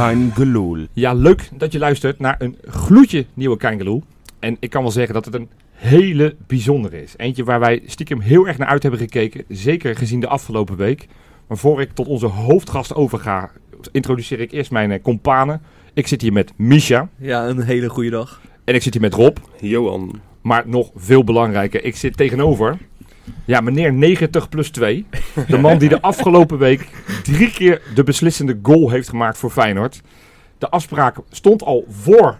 Kein Geloel. Ja, leuk dat je luistert naar een gloedje nieuwe Kangaloo. En ik kan wel zeggen dat het een hele bijzondere is. Eentje waar wij stiekem heel erg naar uit hebben gekeken. Zeker gezien de afgelopen week. Maar voor ik tot onze hoofdgast overga, introduceer ik eerst mijn uh, companen. Ik zit hier met Misha. Ja, een hele goede dag. En ik zit hier met Rob. Johan. Maar nog veel belangrijker, ik zit tegenover ja, meneer 90 plus 2. De man die de afgelopen week drie keer de beslissende goal heeft gemaakt voor Feyenoord. De afspraak stond al voor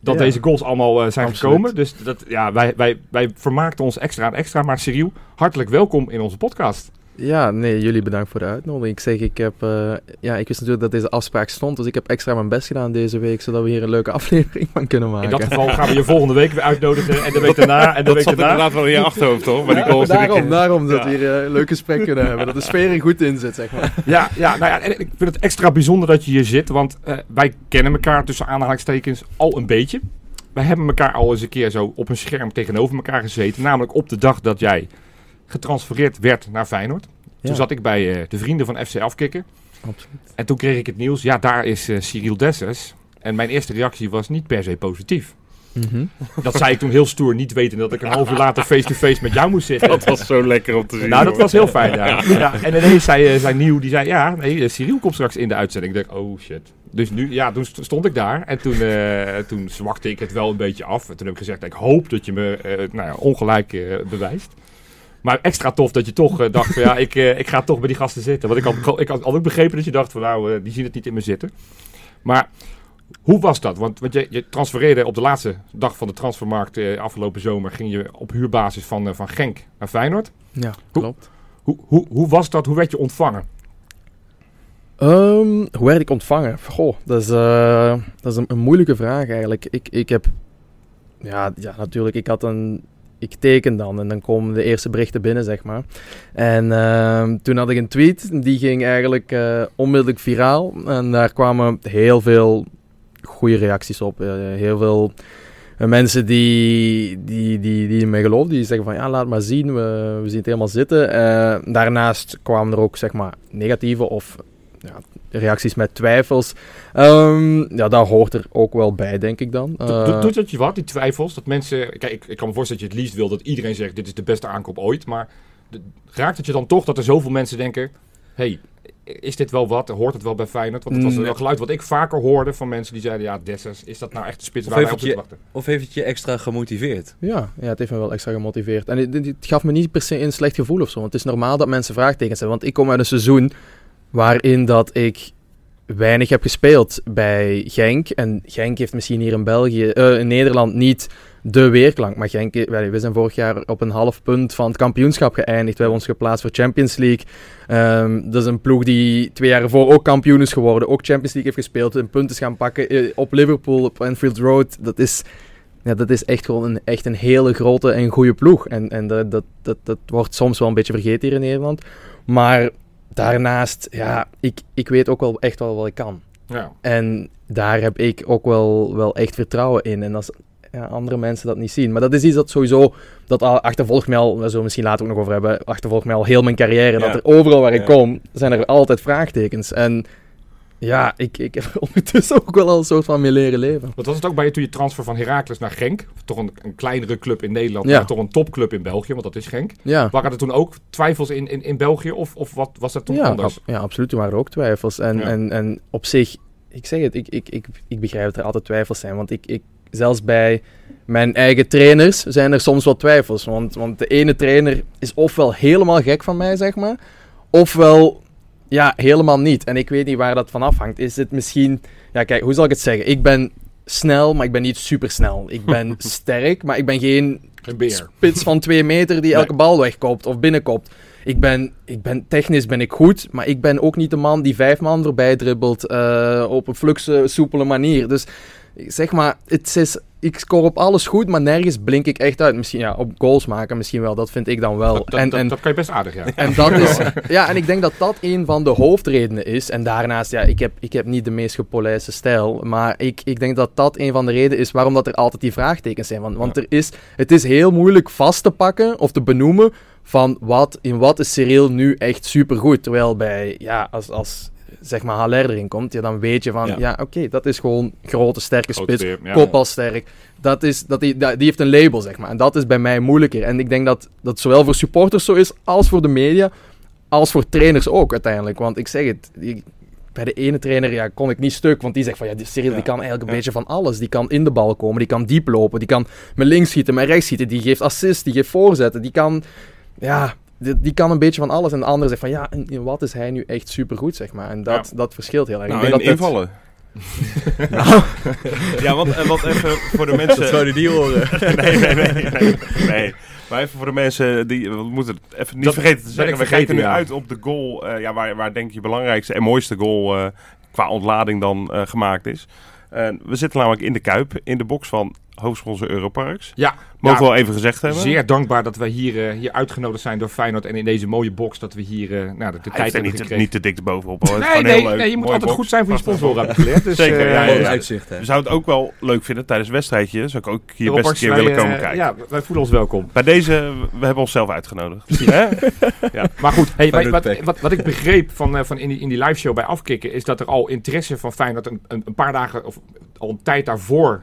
dat Ja. deze goals allemaal eh, zijn Absoluut. gekomen. Dus dat, ja, wij, wij, wij vermaakten ons extra en extra. Maar Cyril, hartelijk welkom in onze podcast. Ja, nee, jullie bedankt voor de uitnodiging. Ik zeg, ik heb, eh, ja, ik wist natuurlijk dat deze afspraak stond, dus ik heb extra mijn best gedaan deze week, zodat we hier een leuke aflevering van kunnen maken. In dat geval gaan we je volgende week weer uitnodigen. En de week daarna. En de Dat week zat daarna. inderdaad wel in je achterhoofd, toch? Die Ja, daarom, ik- daarom dat Ja. we hier eh, een leuk gesprek kunnen hebben, dat de sfeer er goed in zit, zeg maar. Ja, ja, nou ja, en ik vind het extra bijzonder dat je hier zit, want eh, wij kennen elkaar tussen aanhalingstekens al een beetje. Wij hebben elkaar al eens een keer zo op een scherm tegenover elkaar gezeten, namelijk op de dag dat jij getransfereerd werd naar Feyenoord. Toen zat ik bij eh, de vrienden van FC Afkikken Absoluut. en toen kreeg ik het nieuws, ja, daar is eh, Cyril Dessers. En mijn eerste reactie was niet per se positief. Mhm. Dat zei ik toen heel stoer, niet weten dat ik een half uur later face-to-face met jou moest zitten. Dat was zo lekker om te zien. Nou, dat hoor. was heel fijn, ja. ja. En ineens zei, eh, zei Nieuw, die zei, ja, nee, Cyril komt straks in de uitzending. Ik dacht, oh shit. Dus nu, ja, toen st- stond ik daar en toen, eh, toen zwakte ik het wel een beetje af. En toen heb ik gezegd, ik hoop dat je me eh, nou ja, ongelijk eh, bewijst. Maar extra tof dat je toch eh, dacht van, ja, ik, eh, ik ga toch bij die gasten zitten. Want ik had, ik had al ook begrepen dat je dacht van, nou, eh, die zien het niet in me zitten. Maar hoe was dat? Want, want je, je transfereerde op de laatste dag van de transfermarkt afgelopen zomer. Ging je op huurbasis van, van Genk naar Feyenoord. Ja, Hoe- klopt. Hoe, hoe, hoe was dat? Hoe werd je ontvangen? Ehm, hoe werd ik ontvangen? Goh, dat is, dat is een, een moeilijke vraag eigenlijk. Ik, ik heb, ja, ja, natuurlijk, ik had een, ik teken dan en dan komen de eerste berichten binnen, zeg maar. En ehm, toen had ik een tweet, die ging eigenlijk eh, onmiddellijk viraal. En daar kwamen heel veel goede reacties op. Eh, heel veel eh, mensen die, die, die, die mij geloofden, die zeggen van ja, laat maar zien, we, we zien het helemaal zitten. Daarnaast kwamen er ook zeg maar negatieve of ja, reacties met twijfels. Ehm, ja, daar hoort er ook wel bij, denk ik dan. Do- Doet dat je wat, die twijfels? Dat mensen... Kijk, ik, ik kan me voorstellen dat je het liefst wil dat iedereen zegt... dit is de beste aankoop ooit. Maar de- raakt het je dan toch dat er zoveel mensen denken... hey, is dit wel wat? Hoort het wel bij Feyenoord? Want het was Nee. een geluid wat ik vaker hoorde van mensen die zeiden... ja, Dessers, is dat nou echt de spits Of waar wij op zitten wachten? Of heeft het je extra gemotiveerd? Ja, ja, het heeft me wel extra gemotiveerd. En het, het- het gaf me niet per se een slecht gevoel of zo. Want het is normaal dat mensen vraagtekens hebben. Want ik kom uit een seizoen waarin dat ik weinig heb gespeeld bij Genk. En Genk heeft misschien hier in België, eh, in Nederland niet de weerklank. Maar Genk, eh, we zijn vorig jaar op een half punt van het kampioenschap geëindigd. We hebben ons geplaatst voor Champions League. Ehm, dat is een ploeg die twee jaar ervoor ook kampioen is geworden. Ook Champions League heeft gespeeld. En punten is gaan pakken eh, op Liverpool, op Anfield Road. Dat is... Ja, dat is echt gewoon een, echt een hele grote en goede ploeg. En, en dat, dat, dat, dat wordt soms wel een beetje vergeten hier in Nederland. Maar daarnaast, ja, ik, ik weet ook wel echt wel wat ik kan. Ja. En daar heb ik ook wel, wel echt vertrouwen in. En als ja, andere mensen dat niet zien. Maar dat is iets dat sowieso, dat achtervolgt mij al, we zullen misschien later ook nog over hebben, achtervolgt mij al heel mijn carrière. Ja. Dat er overal waar ik kom, zijn er altijd vraagtekens. En ja, ik, ik heb er ondertussen ook wel al een soort van mee leren leven. Wat was het ook bij je toen je transfer van Heracles naar Genk? Toch een, een kleinere club in Nederland, Ja. maar toch een topclub in België, want dat is Genk. Ja. Waren er toen ook twijfels in, in, in België of, of wat was dat toen ja, anders? ab- ja, absoluut. Toen waren er ook twijfels. En, Ja. en, en op zich, ik zeg het, ik, ik, ik, ik begrijp dat er altijd twijfels zijn. Want ik, ik, zelfs bij mijn eigen trainers zijn er soms wat twijfels. Want, want de ene trainer is ofwel helemaal gek van mij, zeg maar. Ofwel, ja, helemaal niet. En ik weet niet waar dat van afhangt. Is het misschien... Ja, kijk, hoe zal ik het zeggen? Ik ben snel, maar ik ben niet super snel. Ik ben sterk, maar ik ben geen beer. spits van twee meter die Nee. elke bal wegkoopt of binnenkopt. Ik ben, ik ben technisch ben ik goed, maar ik ben ook niet de man die vijf man voorbij dribbelt eh, op een fluxe, soepele manier. Dus zeg maar, het is, ik score op alles goed, maar nergens blink ik echt uit. Misschien ja, op goals maken, misschien wel. Dat vind ik dan wel. Dat, dat, en, en, dat kan je best aardig, ja. en dat is, ja, en ik denk dat dat een van de hoofdredenen is. En daarnaast, ja, ik heb, ik heb niet de meest gepolijste stijl. Maar ik, ik denk dat dat een van de redenen is waarom dat er altijd die vraagtekens zijn. Want, want er is, het is heel moeilijk vast te pakken of te benoemen van wat, in wat is Cyril nu echt supergoed. Terwijl bij, ja, als, als zeg maar Haller erin komt, ja, dan weet je van, ja, Ja. oké, dat is gewoon grote, sterke spits, ja. kopbalsterk. Dat is, dat die, die heeft een label, zeg maar. En dat is bij mij moeilijker. En ik denk dat dat zowel voor supporters zo is, als voor de media, als voor trainers ook uiteindelijk. Want ik zeg het, bij de ene trainer ja, kon ik niet stuk, want die zegt van, ja, die Cyril die kan eigenlijk een beetje van alles. Die kan in de bal komen, die kan diep lopen, die kan met links schieten, met rechts schieten, die geeft assist, die geeft voorzetten, die kan, ja... Die, die kan een beetje van alles. En de andere zegt van ja, in, in wat is hij nu echt supergoed, zeg maar. En dat, dat verschilt heel erg. Nou, ik en denk dat het- invallen. Nou, Ja, want, en wat even voor de mensen... Dat zou je niet horen. nee, nee, nee, nee, nee. Maar even voor de mensen die... We moeten het even niet Dat vergeten te zeggen. We kijken nu ja. uit op de goal... eh, ja, waar, waar denk je belangrijkste en mooiste goal eh, qua ontlading dan eh, gemaakt is. Eh, we zitten namelijk in de Kuip, in de box van hoofdsponsor Europarks. Ja, Mogen we ja, wel even gezegd hebben. zeer dankbaar dat wij hier, eh, hier uitgenodigd zijn door Feyenoord. En in deze mooie box dat we hier eh, nou, de, de Hij tijd heeft er hebben niet, te- niet te dik bovenop. Hoor. Het is nee, nee, nee, je moet Mooie altijd box. goed zijn voor je sponsoren, heb ik geleerd. Dus, Zeker, eh, ja, ja, ja. uitzicht, hè. We zouden het ook wel leuk vinden tijdens een wedstrijdje. Zou ik ook hier best een keer wij, willen komen kijken. Ja, wij voelen ons welkom. Bij deze, we hebben onszelf uitgenodigd. Hè? Maar goed, hey, wat, wat, wat, ik begreep van, van in, die, in die liveshow bij Afkikken... is dat er al interesse van Feyenoord een, een, een paar dagen... of al een tijd daarvoor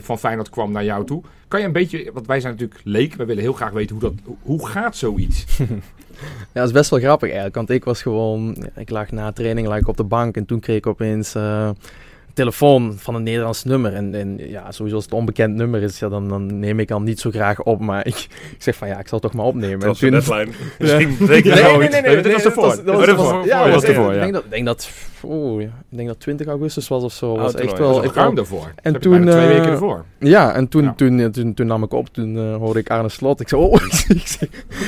van Feyenoord kwam naar jou toe. Kan je een beetje... Want wij zijn natuurlijk leek. We willen heel graag weten hoe, dat, hoe, gaat zoiets? Ja, dat is best wel grappig eigenlijk. Want ik was gewoon... Ik lag na training lag ik op de bank en toen kreeg ik opeens eh, een telefoon van een Nederlands nummer. En, en ja, sowieso als het onbekend nummer is, ja, dan, dan neem ik al niet zo graag op. Maar ik, ik zeg van ja, ik zal het toch maar opnemen. Dat was en de deadline. Misschien denk Nee, nee, iets. nee, nee, dit was ervoor. Dat was, dat ervoor. ervoor, Ja, ervoor, Ik denk dat, ik denk dat, oeh, ja, ik denk dat 20 augustus was of zo. Oh, was echt wel, ruim wel daarvoor. En toen, twee eh, weken ervoor. Ja, en toen. Toen, toen, toen, toen nam ik op, toen eh, hoorde ik Arne Slot. Ik zei, oh, ik,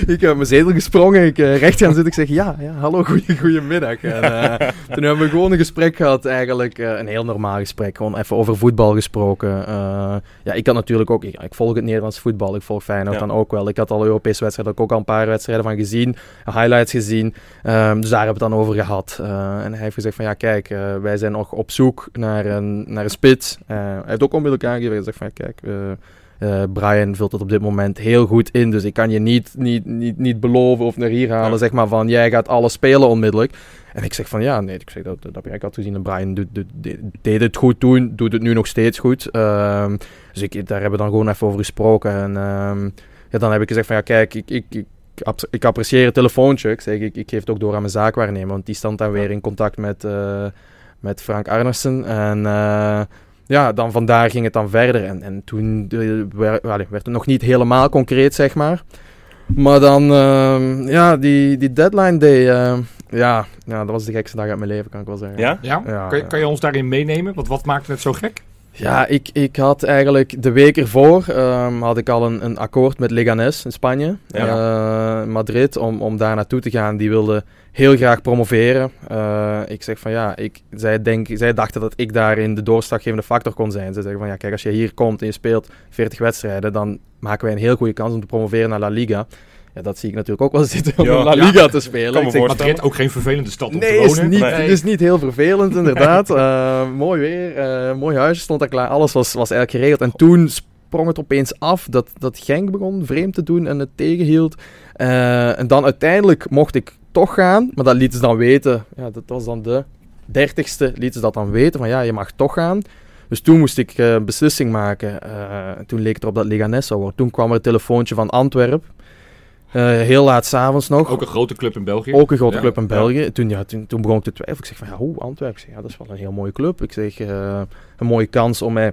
ik heb mijn zetel gesprongen, ik eh, recht gaan zitten. Ik zeg, ja, ja hallo, goeie, goedemiddag. En, eh, toen hebben we gewoon een gesprek gehad, eigenlijk eh, een heel normaal gesprek. Gewoon even over voetbal gesproken. Eh, ja, ik had natuurlijk ook, ik, ik volg het Nederlands voetbal, ik volg Feyenoord Ja. dan ook wel. Ik had al Europese wedstrijden, ook al een paar wedstrijden van gezien, highlights gezien. Ehm, dus daar hebben we het dan over gehad. Eh, en hij heeft gezegd van, ja kijk, eh, wij zijn nog op zoek naar een, naar een spits. Hij heeft ook onmiddellijk aangegeven, zegt van, ja, kijk... eh, Brian vult het op dit moment heel goed in. Dus ik kan je niet, niet, niet, niet beloven of naar hier halen, Ja. zeg maar, van jij gaat alles spelen onmiddellijk. En ik zeg van ja, nee, ik zeg dat, dat heb ik had gezien. En Brian doet, doet, deed- het goed toen, doet het nu nog steeds goed. Ehm, dus ik, daar hebben we dan gewoon even over gesproken. En ehm, ja, dan heb ik gezegd van ja, kijk, ik, ik, ik, ik apprecieer het telefoontje. Ik zeg, ik, ik geef het ook door aan mijn zaakwaarnemer, want die stond dan weer in contact met, eh, met Frank Arnersen. En eh, ja, dan vandaar ging het dan verder. En, en toen eh, werd, werd het nog niet helemaal concreet, zeg maar. Maar dan, ehm, ja, die, die deadline day, ehm, ja, ja, dat was de gekste dag uit mijn leven, kan ik wel zeggen. Ja? Ja? Ja, kan, je, ja. kan je ons daarin meenemen? Want wat maakte het zo gek? Ja, ik, ik had eigenlijk de week ervoor ehm, had ik al een, een akkoord met Leganes in Spanje, Ja. eh, Madrid, om, om daar naartoe te gaan. Die wilde heel graag promoveren. Eh, ik zeg van ja, ik, zij, denk, zij dachten dat ik daarin de doorslaggevende factor kon zijn. Ze zeggen van ja, kijk, als je hier komt en je speelt 40 wedstrijden, dan maken wij een heel goede kans om te promoveren naar La Liga. Ja, dat zie ik natuurlijk ook wel zitten om Ja. in La Ja. Liga te spelen. Ik zeg. Madrid ook geen vervelende stad om Nee, te is wonen. niet, Nee. het is niet heel vervelend, inderdaad. Eh, mooi weer, eh, mooi huis stond daar klaar. Alles was, was eigenlijk geregeld. En toen sprong het opeens af dat, dat Genk begon vreemd te doen en het tegenhield. Eh, en dan uiteindelijk mocht ik toch gaan, maar dat lieten ze dan weten. Ja, dat was dan de dertigste, lieten ze dat dan weten van ja, je mag toch gaan. Dus toen moest ik eh, een beslissing maken. Eh, en toen leek het erop dat Leganes zou worden. Toen kwam er een telefoontje van Antwerpen. Eh, heel laat s'avonds nog. Ook een grote club in België. Ook een grote Ja. club in België. Toen, ja, toen, toen begon ik te twijfelen. Ik zeg van, ja, hoe Antwerpen? Ik zeg, ja, dat is wel een heel mooie club. Ik zeg, eh, een mooie kans om mij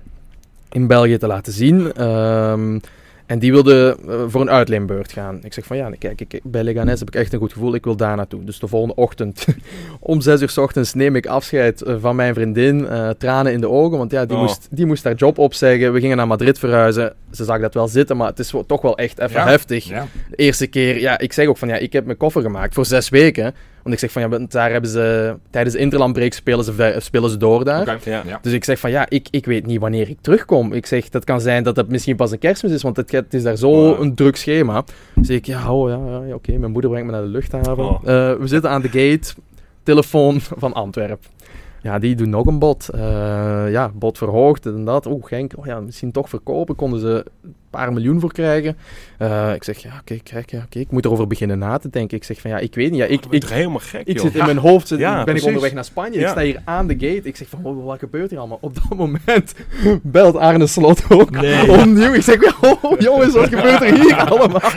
in België te laten zien. Ehm, en die wilde eh, voor een uitleenbeurt gaan. Ik zeg van, ja, kijk, ik, bij Leganes heb ik echt een goed gevoel. Ik wil daar naartoe. Dus de volgende ochtend, om zes uur s ochtends, neem ik afscheid eh, van mijn vriendin. eh, tranen in de ogen, want ja, die, Oh. moest, die moest haar job opzeggen. We gingen naar Madrid verhuizen. Ze zag dat wel zitten, maar het is toch wel echt even Ja. heftig Ja. de eerste keer, ja, ik zeg ook van ja, ik heb mijn koffer gemaakt voor zes weken. Want ik zeg van ja, want daar hebben ze tijdens de interlandbreak spelen ze, spelen ze door daar. Oké, Ja. ja. Dus ik zeg van ja, ik, ik weet niet wanneer ik terugkom. Ik zeg dat kan zijn dat het misschien pas een kerstmis is, want het, het is daar zo Wow. een druk schema. Dus zeg ik ja, oh, ja, ja, ja, oké, mijn moeder brengt me naar de luchthaven. Oh. Eh, we zitten aan de gate, telefoon van Antwerpen. Ja, die doen nog een bod. Eh, ja, bod verhoogd en dat. Oeh, Genk, oh ja, misschien toch verkopen. Konden ze paar miljoen voor krijgen. Eh, ik zeg, ja, oké, kijk, ja, oké, ik moet erover beginnen na te denken. Ik zeg van, ja, ik weet niet. Ja, ik, Ik, ik, helemaal gek, ik joh. zit in mijn hoofd, zit, Ja, ben precies. ik onderweg naar Spanje. Ik sta hier aan de gate. Ik zeg van, oh, wat gebeurt hier allemaal? Op dat moment belt Arne Slot ook Nee. opnieuw. Ik zeg, oh, jongens, wat gebeurt er hier allemaal?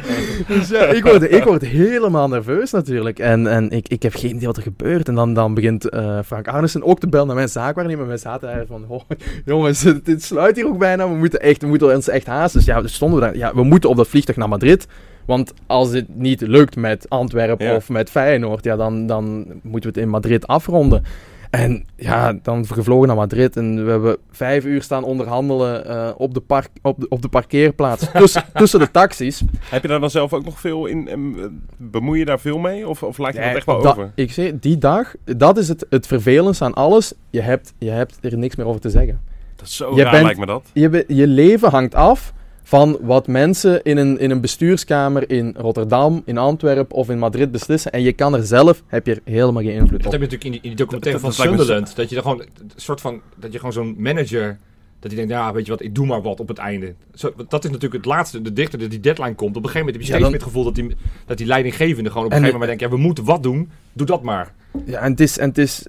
Dus ja, ik word, ik word helemaal nerveus natuurlijk. En, en ik, ik heb geen idee wat er gebeurt. En dan, dan begint eh, Frank Arnissen ook te bellen naar mijn zaakwaarnemer. Wij zaten daar van, oh, jongens, het sluit hier ook bijna. We moeten, echt, we moeten ons echt haasten. Dus ja, stonden we daar. Ja, we moeten op dat vliegtuig naar Madrid. Want als het niet lukt met Antwerpen Ja. of met Feyenoord, ja, dan, dan moeten we het in Madrid afronden. En ja, dan gevlogen naar Madrid en we hebben vijf uur staan onderhandelen eh, op, de park, op, de, op de parkeerplaats tussen, tussen de taxis. Heb je daar dan zelf ook nog veel in? eh, bemoei je daar veel mee? Of, of laat je dat Nee, echt wel over? Ik zeg, die dag, dat is het, het vervelendste aan alles. Je hebt, je hebt er niks meer over te zeggen. Dat is zo je raar, bent- lijkt me dat. Je, je leven hangt af van wat mensen in een, in een bestuurskamer in Rotterdam, in Antwerpen of in Madrid beslissen. En je kan er zelf, heb je er helemaal geen invloed Dat op. heb je natuurlijk in die, in die documentaire Dat- van dat Sunderland. Dat je er gewoon een soort van, dat je gewoon zo'n manager, dat hij denkt, ja, weet je wat, ik doe maar wat op het einde. Zo, dat is natuurlijk het laatste, de dichter dat die deadline komt. Op een gegeven moment heb je Ja, steeds dan- meer het gevoel dat die, dat die leidinggevende gewoon op een En- gegeven moment denkt, ja, we moeten wat doen, doe dat maar. Ja, en het is, en het is,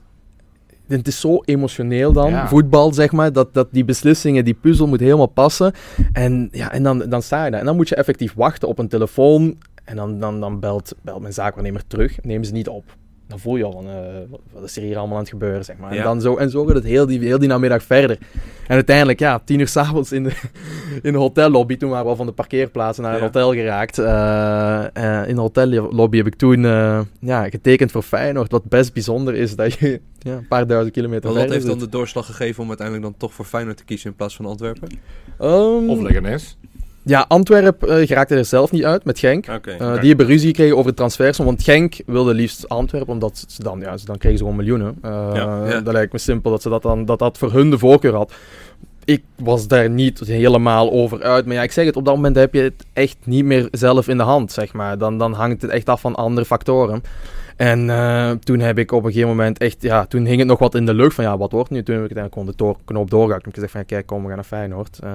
het is zo emotioneel dan, Ja. voetbal zeg maar, dat, dat die beslissingen, die puzzel moet helemaal passen. En, ja, en dan, dan sta je daar. En dan moet je effectief wachten op een telefoon. En dan, dan, dan belt, belt mijn zaakwaarnemer terug. Nemen ze niet op. Dan voel je al van, eh, wat- is er hier allemaal aan het gebeuren, zeg maar. En, Ja. dan zo, en zo gaat het heel die, heel die namiddag verder. En uiteindelijk, ja, tien uur s'avonds in de, in de hotellobby, toen waren we al van de parkeerplaats naar een Ja. hotel geraakt. Eh, eh, in de hotellobby heb ik toen eh, ja, getekend voor Feyenoord. Wat best bijzonder is, dat je ja, een paar duizend kilometer Maar wat heeft dan de doorslag gegeven om uiteindelijk dan toch voor Feyenoord te kiezen in plaats van Antwerpen? Ehm, Of Leganes. Ja, Antwerp eh, geraakte er zelf niet uit met Genk. Eh. Die hebben ruzie gekregen over de transfersom, want Genk wilde liefst Antwerpen, omdat ze dan, ja, ze dan kregen ze gewoon miljoenen. Eh, Ja, ja. Dat lijkt me simpel dat ze dat dan, dat dat voor hun de voorkeur had. Ik was daar niet helemaal over uit, maar ja, ik zeg het, op dat moment heb je het echt niet meer zelf in de hand, zeg maar. Dan, dan hangt het echt af van andere factoren. En eh, toen heb ik op een gegeven moment echt, ja, toen hing het nog wat in de lucht van, ja, wat wordt nu? Toen heb ik uiteindelijk gewoon de door- knoop doorgehakt. Toen heb ik gezegd van, ja, kijk, kom, we gaan naar Feyenoord. Eh,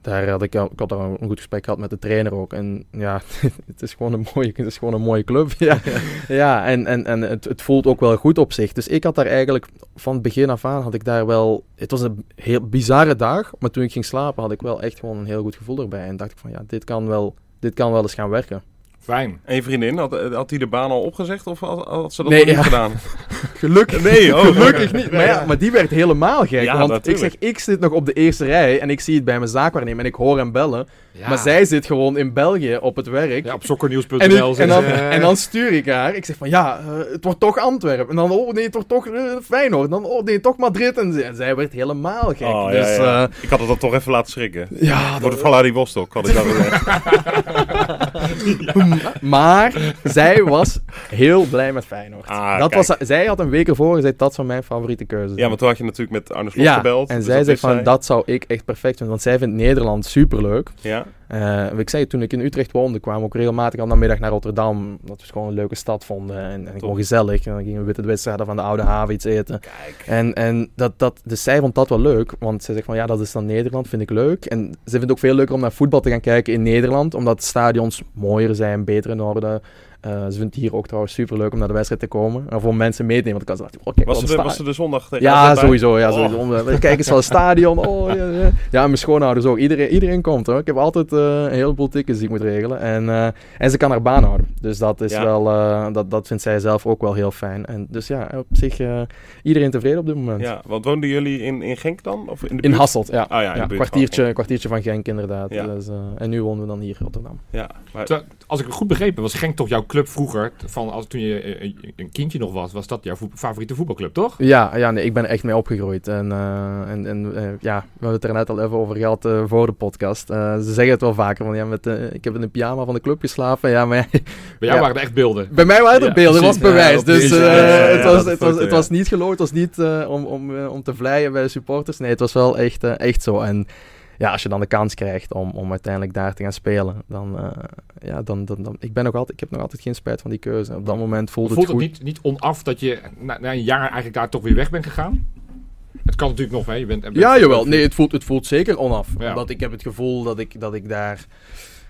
daar had ik, ik had daar een goed gesprek gehad met de trainer ook. En ja, het is gewoon een mooie, het is gewoon een mooie club. Ja, ja en, en, en het, het voelt ook wel goed op zich. Dus ik had daar eigenlijk van het begin af aan had ik daar wel. Het was een heel bizarre dag, maar toen ik ging slapen had ik wel echt gewoon een heel goed gevoel erbij. En dacht ik van ja, dit kan wel, dit kan wel eens gaan werken. Fijn. En je vriendin, had, had hij de baan al opgezegd of had, had ze dat Nee, nog niet gedaan? Gelukkig. Nee, oh, Gelukkig niet. Maar, ja, maar die werd helemaal gek. Ja, want ik zeg, ik zit nog op de eerste rij en ik zie het bij mijn zaakwaarnemer en ik hoor hem bellen. Ja. Maar zij zit gewoon in België op het werk. Ja, op sokkernieuws.nl. En, ik- en, dan, ze, eh, en dan stuur ik haar. Ik zeg van ja, eh, het wordt toch Antwerpen. En dan, oh nee, het wordt toch eh, Feyenoord. En dan, oh nee, toch Madrid. En zij, en zij werd helemaal gek. Oh, dus ja. ja, ik had het dan toch even laten schrikken. ja Door de Valari Vostok had ik dat maar zij was heel blij met Feyenoord. Ah, dat kijk. was, zij had een week ervoor gezegd, dat zou mijn favoriete keuze zijn. Ja, maar toen had je natuurlijk met Arne Slot Ja, gebeld. en dus zij wist van, dat zou ik echt perfect vinden. Want zij vindt Nederland superleuk. Ja, Eh, ik zei, toen ik in Utrecht woonde, kwamen we ook regelmatig al namiddag naar Rotterdam. Dat we het gewoon een leuke stad vonden. En, en gewoon gezellig. En dan gingen we witte wedstrijden van de Oude Haven iets eten. kijk. En, en dat, dat, dus zij vond dat wel leuk. Want zij zegt van, ja, dat is dan Nederland, vind ik leuk. En ze vindt het ook veel leuker om naar voetbal te gaan kijken in Nederland. Omdat de stadions mooier zijn, beter in orde. Eh, ze vindt het hier ook trouwens super leuk om naar de wedstrijd te komen. En voor mensen mee te nemen. Want ik had gedacht, oh, kijk, Was ze, de, was ze de zondag tegen ja, sowieso. Ja, Oh. sowieso. Om, eh, Kijk eens van het stadion. Oh, ja, ja. mijn schoonouders ook. Iedereen, iedereen komt hoor. Ik heb altijd eh, een heleboel tickets die ik moet regelen. En, eh, en ze kan haar baan houden. Dus dat is Ja. wel, eh, dat, dat vindt zij zelf ook wel heel fijn. En dus ja, op zich eh, iedereen tevreden op dit moment. Ja, want woonden jullie in, in Genk dan? Of in de In? Hasselt, ja. Ah ja, in de kwartiertje, van kwartiertje van Genk inderdaad. Ja. Dus, eh, en nu wonen we dan hier in Rotterdam. Ja, maar, Terwijl, Als ik het goed begrepen heb, was Genk toch jouw club vroeger, van als, toen je eh, een kindje nog was, was dat jouw voet- favoriete voetbalclub, toch? Ja, ja nee, ik ben echt mee opgegroeid. En, eh, en, en eh, ja, we hebben het er net al even over gehad eh, voor de podcast. Eh, ze zeggen het wel vaker, van ja, met, eh, ik heb in een pyjama van de club geslapen. Ja, maar Bij jou Ja. waren het echt beelden. Bij mij waren er Ja, beelden, dat was precies. bewijs. Dus eh, het, was, het, was, het was niet gelogen, het was niet eh, om, om, eh, om te vleien bij de supporters. Nee, het was wel echt, eh, echt zo. En ja, als je dan de kans krijgt om, om uiteindelijk daar te gaan spelen, dan, eh, ja, dan, dan, dan... Ik, ben nog altijd, ik heb nog altijd geen spijt van die keuze. Op dat moment voelde Voelt het het goed. niet, niet onaf dat je na, na een jaar eigenlijk daar toch weer weg bent gegaan? Het kan natuurlijk nog, hè. Je bent, Ja, jawel. Nee, het voelt, het voelt zeker onaf. Ja. Omdat ik heb het gevoel dat ik, dat ik daar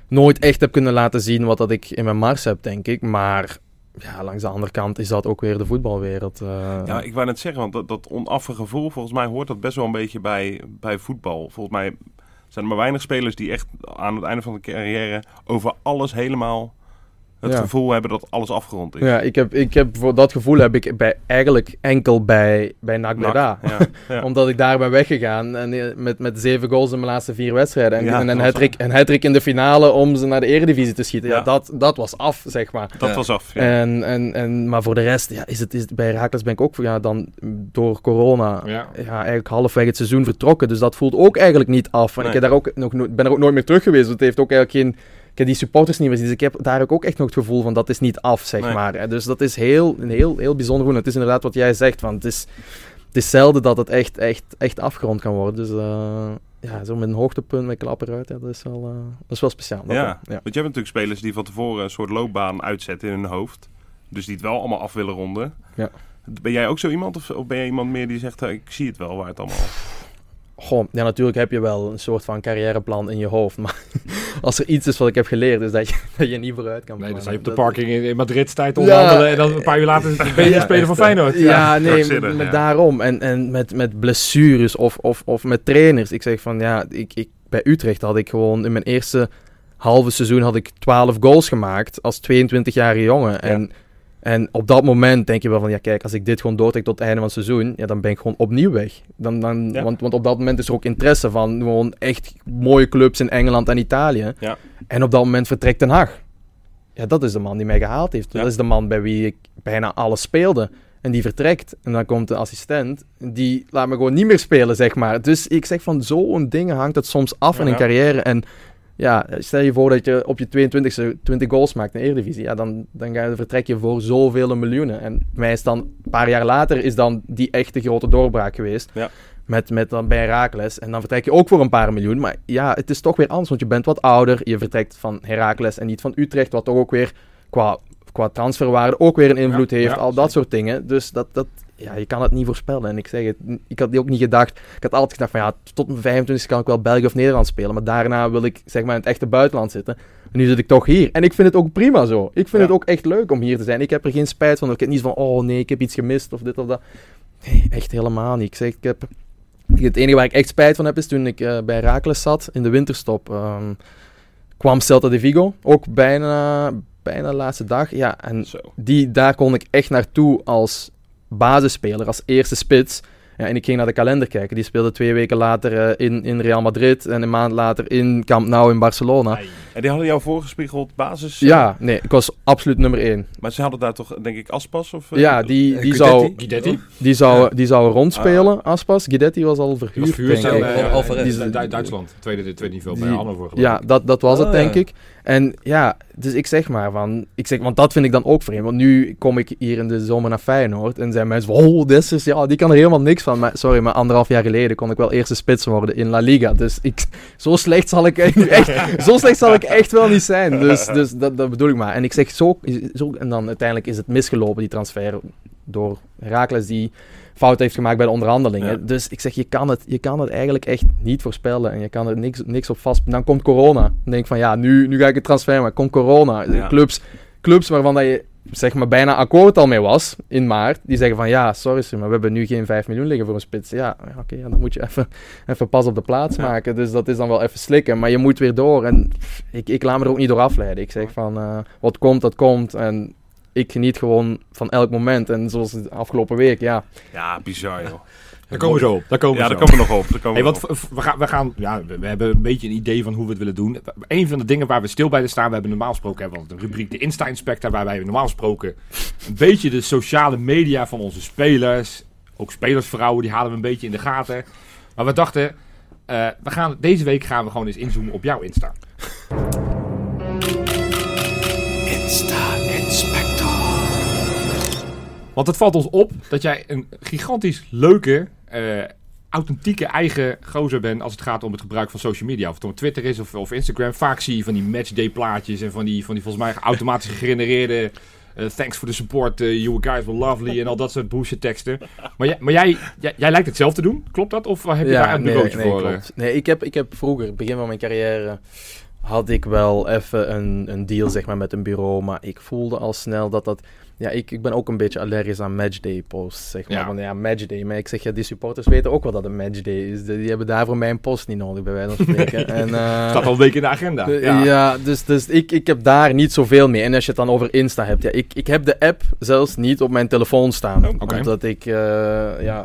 nooit echt heb kunnen laten zien wat dat ik in mijn mars heb, denk ik. Maar ja, langs de andere kant is dat ook weer de voetbalwereld. eh. Ja, ik wou net zeggen, want dat, dat onaffe gevoel, volgens mij hoort dat best wel een beetje bij, bij voetbal. Volgens mij zijn er maar weinig spelers die echt aan het einde van de carrière over alles helemaal het Ja. gevoel hebben dat alles afgerond is. Ja, ik heb, ik heb voor dat gevoel heb ik bij, eigenlijk enkel bij, bij NAC Breda. Ja, ja. Omdat ik daar ben weggegaan en, eh, met, met zeven goals in mijn laatste vier wedstrijden. En, Ja, en, een hat-trick, een hat-trick in de finale om ze naar de eredivisie te schieten. Ja, Ja. dat, dat was af, zeg maar. dat Ja. was af. Ja. En, en, en, maar voor de rest, ja, is het, is het, bij Herakles ben ik ook ja, dan door corona Ja. ja, eigenlijk halfweg het seizoen vertrokken. Dus dat voelt ook eigenlijk niet af. En Nee. ik heb daar ook nog, no- ben er ook nooit meer terug geweest. Het heeft ook eigenlijk geen... Ik heb die supporters niet meer. Dus ik heb daar ook echt nog het gevoel van dat is niet af, zeg Nee. maar. Dus dat is heel, een heel, heel bijzonder. Het is inderdaad wat jij zegt. Want het is, het is zelden dat het echt, echt, echt afgerond kan worden. Dus eh, ja, zo met een hoogtepunt, met klap eruit. Ja, dat, is wel, eh, dat is wel speciaal. Dat Ja. ja. Want je hebt natuurlijk spelers die van tevoren een soort loopbaan uitzetten in hun hoofd. Dus die het wel allemaal af willen ronden. Ja. Ben jij ook zo iemand? Of, of ben jij iemand meer die zegt, eh, ik zie het wel waar het allemaal... Goh, ja, natuurlijk heb je wel een soort van carrièreplan in je hoofd. Maar als er iets is wat ik heb geleerd, is dat je, dat je niet vooruit kan Nee, dan sta je op de parking in, in Madrid tijd onderhandelen en dan een paar uur later ben je Ja, speler van Feyenoord. Ja, nee, met, daarom. En, en met, met blessures of, of, of met trainers. Ik zeg van, ja, ik, ik, bij Utrecht had ik gewoon in mijn eerste halve seizoen had ik 12 goals gemaakt als 22-jarige jongen. En, en op dat moment denk je wel van, ja kijk, als ik dit gewoon doortrek tot het einde van het seizoen, ja, dan ben ik gewoon opnieuw weg. Dan, dan, Ja. want, want op dat moment is er ook interesse van gewoon echt mooie clubs in Engeland en Italië. Ja. En op dat moment vertrekt Den Haag. Ja, dat is de man die mij gehaald heeft. Ja. Dat is de man bij wie ik bijna alles speelde. En die vertrekt. En dan komt de assistent. Die laat me gewoon niet meer spelen, zeg maar. Dus ik zeg van zo'n dingen hangt het soms af in een carrière. En ja, stel je voor dat je op je 22e 20 goals maakt in de Eredivisie. Ja, dan, dan ga je, vertrek je voor zoveel miljoenen. En mij is dan, een paar jaar later, is dan die echte grote doorbraak geweest. Ja. Met, met dan bij Heracles. En dan vertrek je ook voor een paar miljoen. Maar ja, het is toch weer anders. Want je bent wat ouder. Je vertrekt van Heracles en niet van Utrecht. Wat toch ook weer qua, qua transferwaarde ook weer een invloed Ja, heeft. ja, al dat soort dingen. Dus dat, dat, ja, je kan het niet voorspellen. En ik zeg het, ik had ook niet gedacht. Ik had altijd gedacht van ja, tot mijn 25 kan ik wel België of Nederland spelen. Maar daarna wil ik zeg maar in het echte buitenland zitten. En nu zit ik toch hier. En ik vind het ook prima zo. Ik vind Ja. het ook echt leuk om hier te zijn. Ik heb er geen spijt van. Ik heb niet van, oh nee, ik heb iets gemist of dit of dat. Nee, echt helemaal niet. Ik zeg, ik heb... Het enige waar ik echt spijt van heb, is toen ik eh, bij Rakles zat in de winterstop. ehm, kwam Celta de Vigo, ook bijna, bijna de laatste dag. Ja, en Zo. die, daar kon ik echt naartoe als basisspeler, als eerste spits. Ja, en ik ging naar de kalender kijken. Die speelde twee weken later eh, in, in Real Madrid en een maand later in Camp Nou in Barcelona. En die hadden jou voorgespiegeld basis? Ja, nee, ik was absoluut nummer één. Maar ze hadden daar toch, denk ik, Aspas? Of, eh, Ja, die, eh, die, Guidetti? zou, Guidetti? die, zou, Ja. die zou rondspelen, Aspas. Guidetti was al Die was verhuurd, verhuurd aan, eh, Alvarez. die Duitsland. Tweede, tweede niveau bij Hannover. geloof Ja, dat, dat was het, Oh, denk ja. ik. En ja, dus ik zeg maar van... Ik zeg, want dat vind ik dan ook vreemd. Want nu kom ik hier in de zomer naar Feyenoord. En zijn mensen van... Oh, dit is... Ja, die kan er helemaal niks van. Sorry, maar anderhalf jaar geleden kon ik wel eerste spits worden in La Liga. Dus ik, zo slecht zal ik echt... zo slecht zal ik echt wel niet zijn. Dus, dus dat, dat bedoel ik maar. En ik zeg zo, zo... En dan uiteindelijk is het misgelopen, die transfer. Door Herakles die fout heeft gemaakt bij de onderhandelingen. Ja. Dus ik zeg, je kan, het, je kan het eigenlijk echt niet voorspellen. En je kan er niks, niks op vast... Dan komt corona. Dan denk ik van, ja, nu, nu ga ik het transfer maken. Komt corona. Ja. Clubs, clubs waarvan dat je zeg maar bijna akkoord al mee was in maart. Die zeggen van, ja, sorry, maar we hebben nu geen 5 miljoen liggen voor een spits. Ja, oké, ja, dan moet je even, even pas op de plaats Ja. maken. Dus dat is dan wel even slikken. Maar je moet weer door. En ik, ik laat me er ook niet door afleiden. Ik zeg van, eh, wat komt, dat komt. En ik geniet gewoon van elk moment. En zoals de afgelopen week, ja. Ja, bizar joh. Daar komen we zo op. Daar komen we Ja, daar komen we nog op. Daar komen Hey, we wat, we gaan, we, gaan ja, we, we hebben een beetje een idee van hoe we het willen doen. Een van de dingen waar we stil bij staan, we hebben normaal gesproken hebben we een rubriek de Insta-inspector, waarbij we normaal gesproken een beetje de sociale media van onze spelers, ook spelersvrouwen, die halen we een beetje in de gaten. Maar we dachten, eh, we gaan, deze week gaan we gewoon eens inzoomen op jouw Insta. Want het valt ons op dat jij een gigantisch leuke, eh, authentieke eigen gozer bent als het gaat om het gebruik van social media. Of het op Twitter is of, of Instagram. Vaak zie je van die matchday plaatjes en van die, van die volgens mij automatisch gegenereerde eh, thanks for the support, eh, you guys were lovely en al dat soort bullshit teksten. Maar, jij, maar jij, jij, jij lijkt hetzelfde te doen, klopt dat? Of heb je daar een nee, bureautje nee, voor? eh? klopt. Nee, ik heb, ik heb vroeger, begin van mijn carrière, had ik wel even een, een deal zeg maar, met een bureau. Maar ik voelde al snel dat dat... Ja, ik, ik ben ook een beetje allergisch aan matchday posts, zeg maar. Ja. Van, ja, matchday. Maar ik zeg, ja, die supporters weten ook wel dat het matchday is. Die hebben daarvoor mijn post niet nodig, bij wijze van spreken. en, eh, Staat al een week in de agenda. de- ja. ja. dus, dus ik, ik heb daar niet zoveel mee. En als je het dan over Insta hebt, ja, ik, ik heb de app zelfs niet op mijn telefoon staan. Oh. Omdat ik, eh, ja,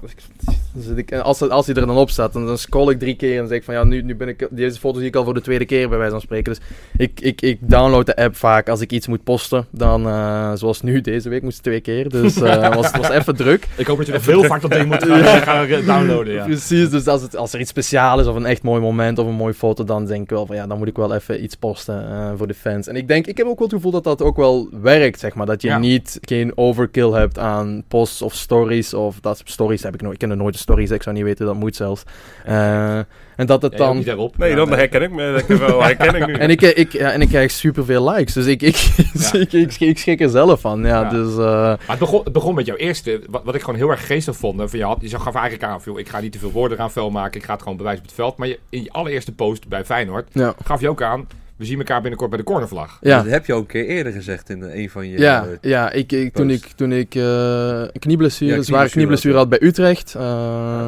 dan zit ik, als, als hij er dan op staat, dan, dan scroll ik drie keer en zeg ik van ja, nu, nu ben ik, deze foto zie ik al voor de tweede keer bij wijze van spreken. Dus ik, ik, ik download de app vaak als ik iets moet posten. Dan, eh, zoals nu, deze week moest het twee keer. Dus eh was, was even druk. Ik hoop dat je nog heel vaak dat ding moet gaan, gaan eh, downloaden. Ja. Precies, dus als, het, als er iets speciaals is of een echt mooi moment of een mooie foto, dan denk ik wel van ja, dan moet ik wel even iets posten eh, voor de fans. En ik denk, ik heb ook wel het gevoel dat dat ook wel werkt, zeg maar. Dat je Ja. niet geen overkill hebt aan posts of stories of dat stories heb ik nooit. Ik ken er nooit de stories, ik zou niet weten dat het moet zelfs. Eh, en dat het dan... daarop. Nee, Ja, dan herken ik me. Dat wel herken ik nu. En ik, eh, ik, ja, en ik krijg superveel likes, dus ik, ik, Ja. ik, ik, ik schrik er zelf van. Ja, Ja. dus... eh, Maar het begon, het begon met jouw eerste, wat, wat ik gewoon heel erg geestig vond. Van je, had, je gaf eigenlijk aan, van, joh, ik ga niet te veel woorden eraan vuil maken, ik ga het gewoon bewijzen op het veld. Maar je, in je allereerste post bij Feyenoord ja. gaf je ook aan, we zien elkaar binnenkort bij de cornervlag. Ja. Dat heb je ook een keer eerder gezegd in een van je... Ja, eh, ja ik, ik, toen ik, toen ik eh, een knieblessure, Ja, een zware knieblessure knieblessure had, had bij Utrecht, eh,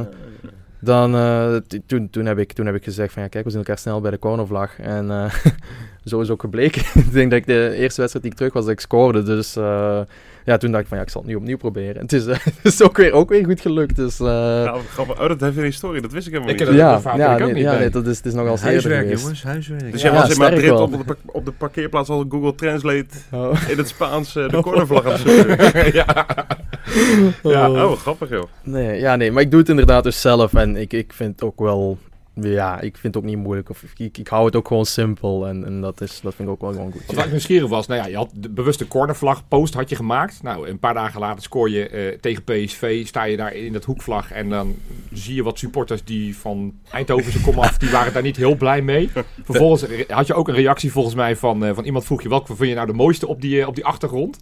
dan, eh, toen, toen, heb ik, toen heb ik gezegd van ja, kijk, we zien elkaar snel bij de cornervlag. En eh, zo is ook gebleken. ik denk dat ik de eerste wedstrijd die ik terug was, dat ik scoorde. Dus eh, ja, toen dacht ik van ja, ik zal het nu opnieuw proberen. Het is, eh, het is ook, weer, ook weer goed gelukt. Dus, eh, Nou, grappig. Oh, dat heeft een historie. Dat wist ik helemaal Ik niet. dat- ja, ik ook nee, niet ja nee, dat is, het is nogal Huiswerk, geweest. jongens, huiswerk. Dus Ja, jij was in Madrid op de, op de parkeerplaats al Google Translate Oh. in het Spaans eh, de cornervlag aan het zoeken. ja. Ja, Oh. oh, grappig joh. Nee, ja, nee, maar ik doe het inderdaad dus zelf. En ik, ik vind het ook wel... Ja, ik vind het ook niet moeilijk. Of, ik, ik hou het ook gewoon simpel. En, en dat, is, dat vind ik ook wel gewoon goed. Wat ik nieuwsgierig was, nou ja, je had de bewuste cornervlag post had je gemaakt. Nou, een paar dagen later scoor je eh, tegen PSV, sta je daar in dat hoekvlag en dan zie je wat supporters die van Eindhoven komen af, die waren daar niet heel blij mee. Vervolgens had je ook een reactie volgens mij van, eh, van iemand vroeg je welke vind je nou de mooiste op die, eh, op die achtergrond.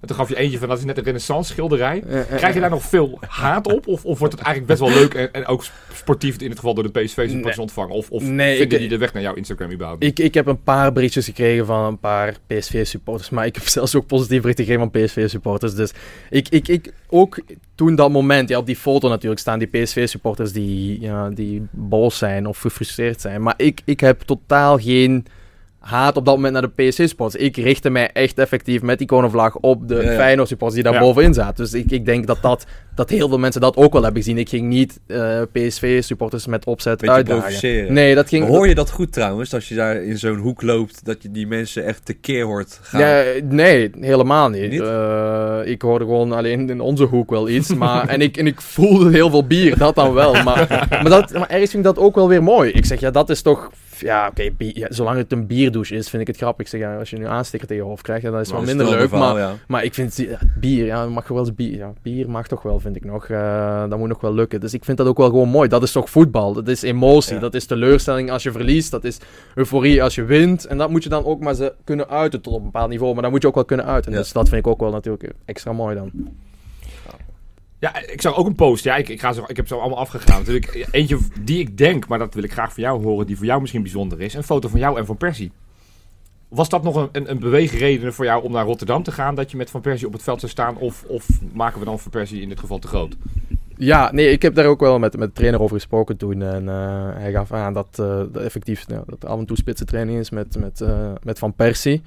En toen gaf je eentje van dat is net een renaissance schilderij. Krijg je daar nog veel haat op? Of, of wordt het eigenlijk best wel leuk en, en ook sportief in het geval door de PSV-supporters Nee. ontvangen? Of, of Nee, vinden ik- die de weg naar jouw Instagram überhaupt? Ik, ik heb een paar berichtjes gekregen van een paar PSV-supporters. Maar ik heb zelfs ook positief berichten gekregen van PSV-supporters. Dus ik, ik, ik, ook toen dat moment, ja, op die foto natuurlijk staan die PSV-supporters die, ja, die boos zijn of gefrustreerd zijn. Maar ik, ik heb totaal geen haat op dat moment naar de PSV-supporters. Ik richtte mij echt effectief met die cornervlag op de Ja. Feyenoord-supporters die daar bovenin zaten. Dus ik, ik denk dat, dat, dat heel veel mensen dat ook wel hebben gezien. Ik ging niet eh, PSV-supporters met opzet Beetje uitdagen. Nee, dat ging... Hoor je dat goed trouwens, als je daar in zo'n hoek loopt, dat je die mensen echt tekeer hoort gaan? Nee, nee, helemaal niet. Niet? Eh, ik hoorde gewoon alleen in onze hoek wel iets. Maar, en, ik, en ik voelde heel veel bier, dat dan wel. Maar, maar, dat, maar ergens vind ik dat ook wel weer mooi. Ik zeg, ja, dat is toch... Ja, oké, ja, zolang het een bierdouche is, vind ik het grappig. Ik zeg, ja, als je nu aansticker tegen je hoofd krijgt, ja, dat is wel Nou, minder leuk. verhaal, Maar, maar ik vind, ja, bier, ja, mag wel eens bier. Ja, bier mag toch wel, vind ik nog. Eh, dat moet nog wel lukken. Dus ik vind dat ook wel gewoon mooi. Dat is toch voetbal? Dat is emotie. Ja. Dat is teleurstelling als je verliest. Dat is euforie als je wint. En dat moet je dan ook maar ze kunnen uiten tot op een bepaald niveau. Maar dat moet je ook wel kunnen uiten. Ja. Dus dat vind ik ook wel natuurlijk extra mooi dan. Ja, ik zag ook een post. Ja, ik, ik, ga zo, ik heb ze allemaal afgegaan. Natuurlijk, eentje die ik denk, maar dat wil ik graag van jou horen, die voor jou misschien bijzonder is. Een foto van jou en van Persie. Was dat nog een, een, een beweegreden voor jou om naar Rotterdam te gaan? Dat je met Van Persie op het veld zou staan? Of, of maken we dan Van Persie in dit geval te groot? Ja, nee, ik heb daar ook wel met, met de trainer over gesproken toen. En eh, hij gaf aan dat, eh, dat effectief nou, dat af en toe spitse training is met, met, eh, met Van Persie.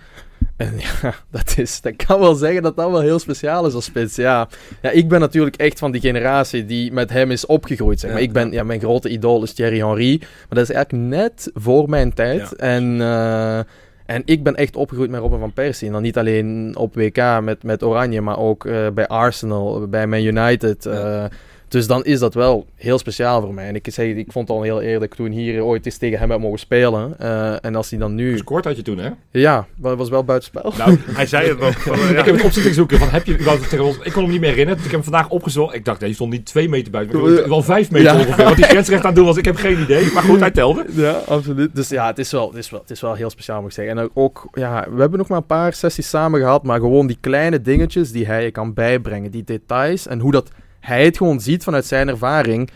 En ja, dat, is, dat kan wel zeggen dat dat wel heel speciaal is als spits. Ja, ja ik ben natuurlijk echt van die generatie die met hem is opgegroeid. Zeg maar. Ik ben, ja, mijn grote idool is Thierry Henry. Maar dat is eigenlijk net voor mijn tijd. Ja. En... eh, en ik ben echt opgegroeid met Robin van Persie. En dan niet alleen op WK met, met Oranje, maar ook eh, bij Arsenal, bij Man United. Ja. Dus dan is dat wel heel speciaal voor mij. En ik, zei, ik vond het al heel eerlijk toen hier ooit eens tegen hem heb mogen spelen. Eh, en als hij dan nu... Gescoord had je toen, hè? Ja, maar het was wel buitenspel. Nou, Hij zei het nog. van, eh, ja. ik heb het op zitten zoeken van, heb je, ik, wou het tegen ons- ik kon hem niet meer herinneren. Dus ik heb hem vandaag opgezocht. Ik dacht, nee, je stond niet twee meter buiten. Maar wel vijf meter Ja. ongeveer. Wat die grensrecht aan het doen was, ik heb geen idee. Maar goed, hij telde. Ja, absoluut. Dus ja, het is wel, het is wel, het is wel heel speciaal, moet ik zeggen. En ook, ja, we hebben nog maar een paar sessies samen gehad, maar gewoon die kleine dingetjes die hij je kan bijbrengen, die details en hoe dat hij het gewoon ziet vanuit zijn ervaring,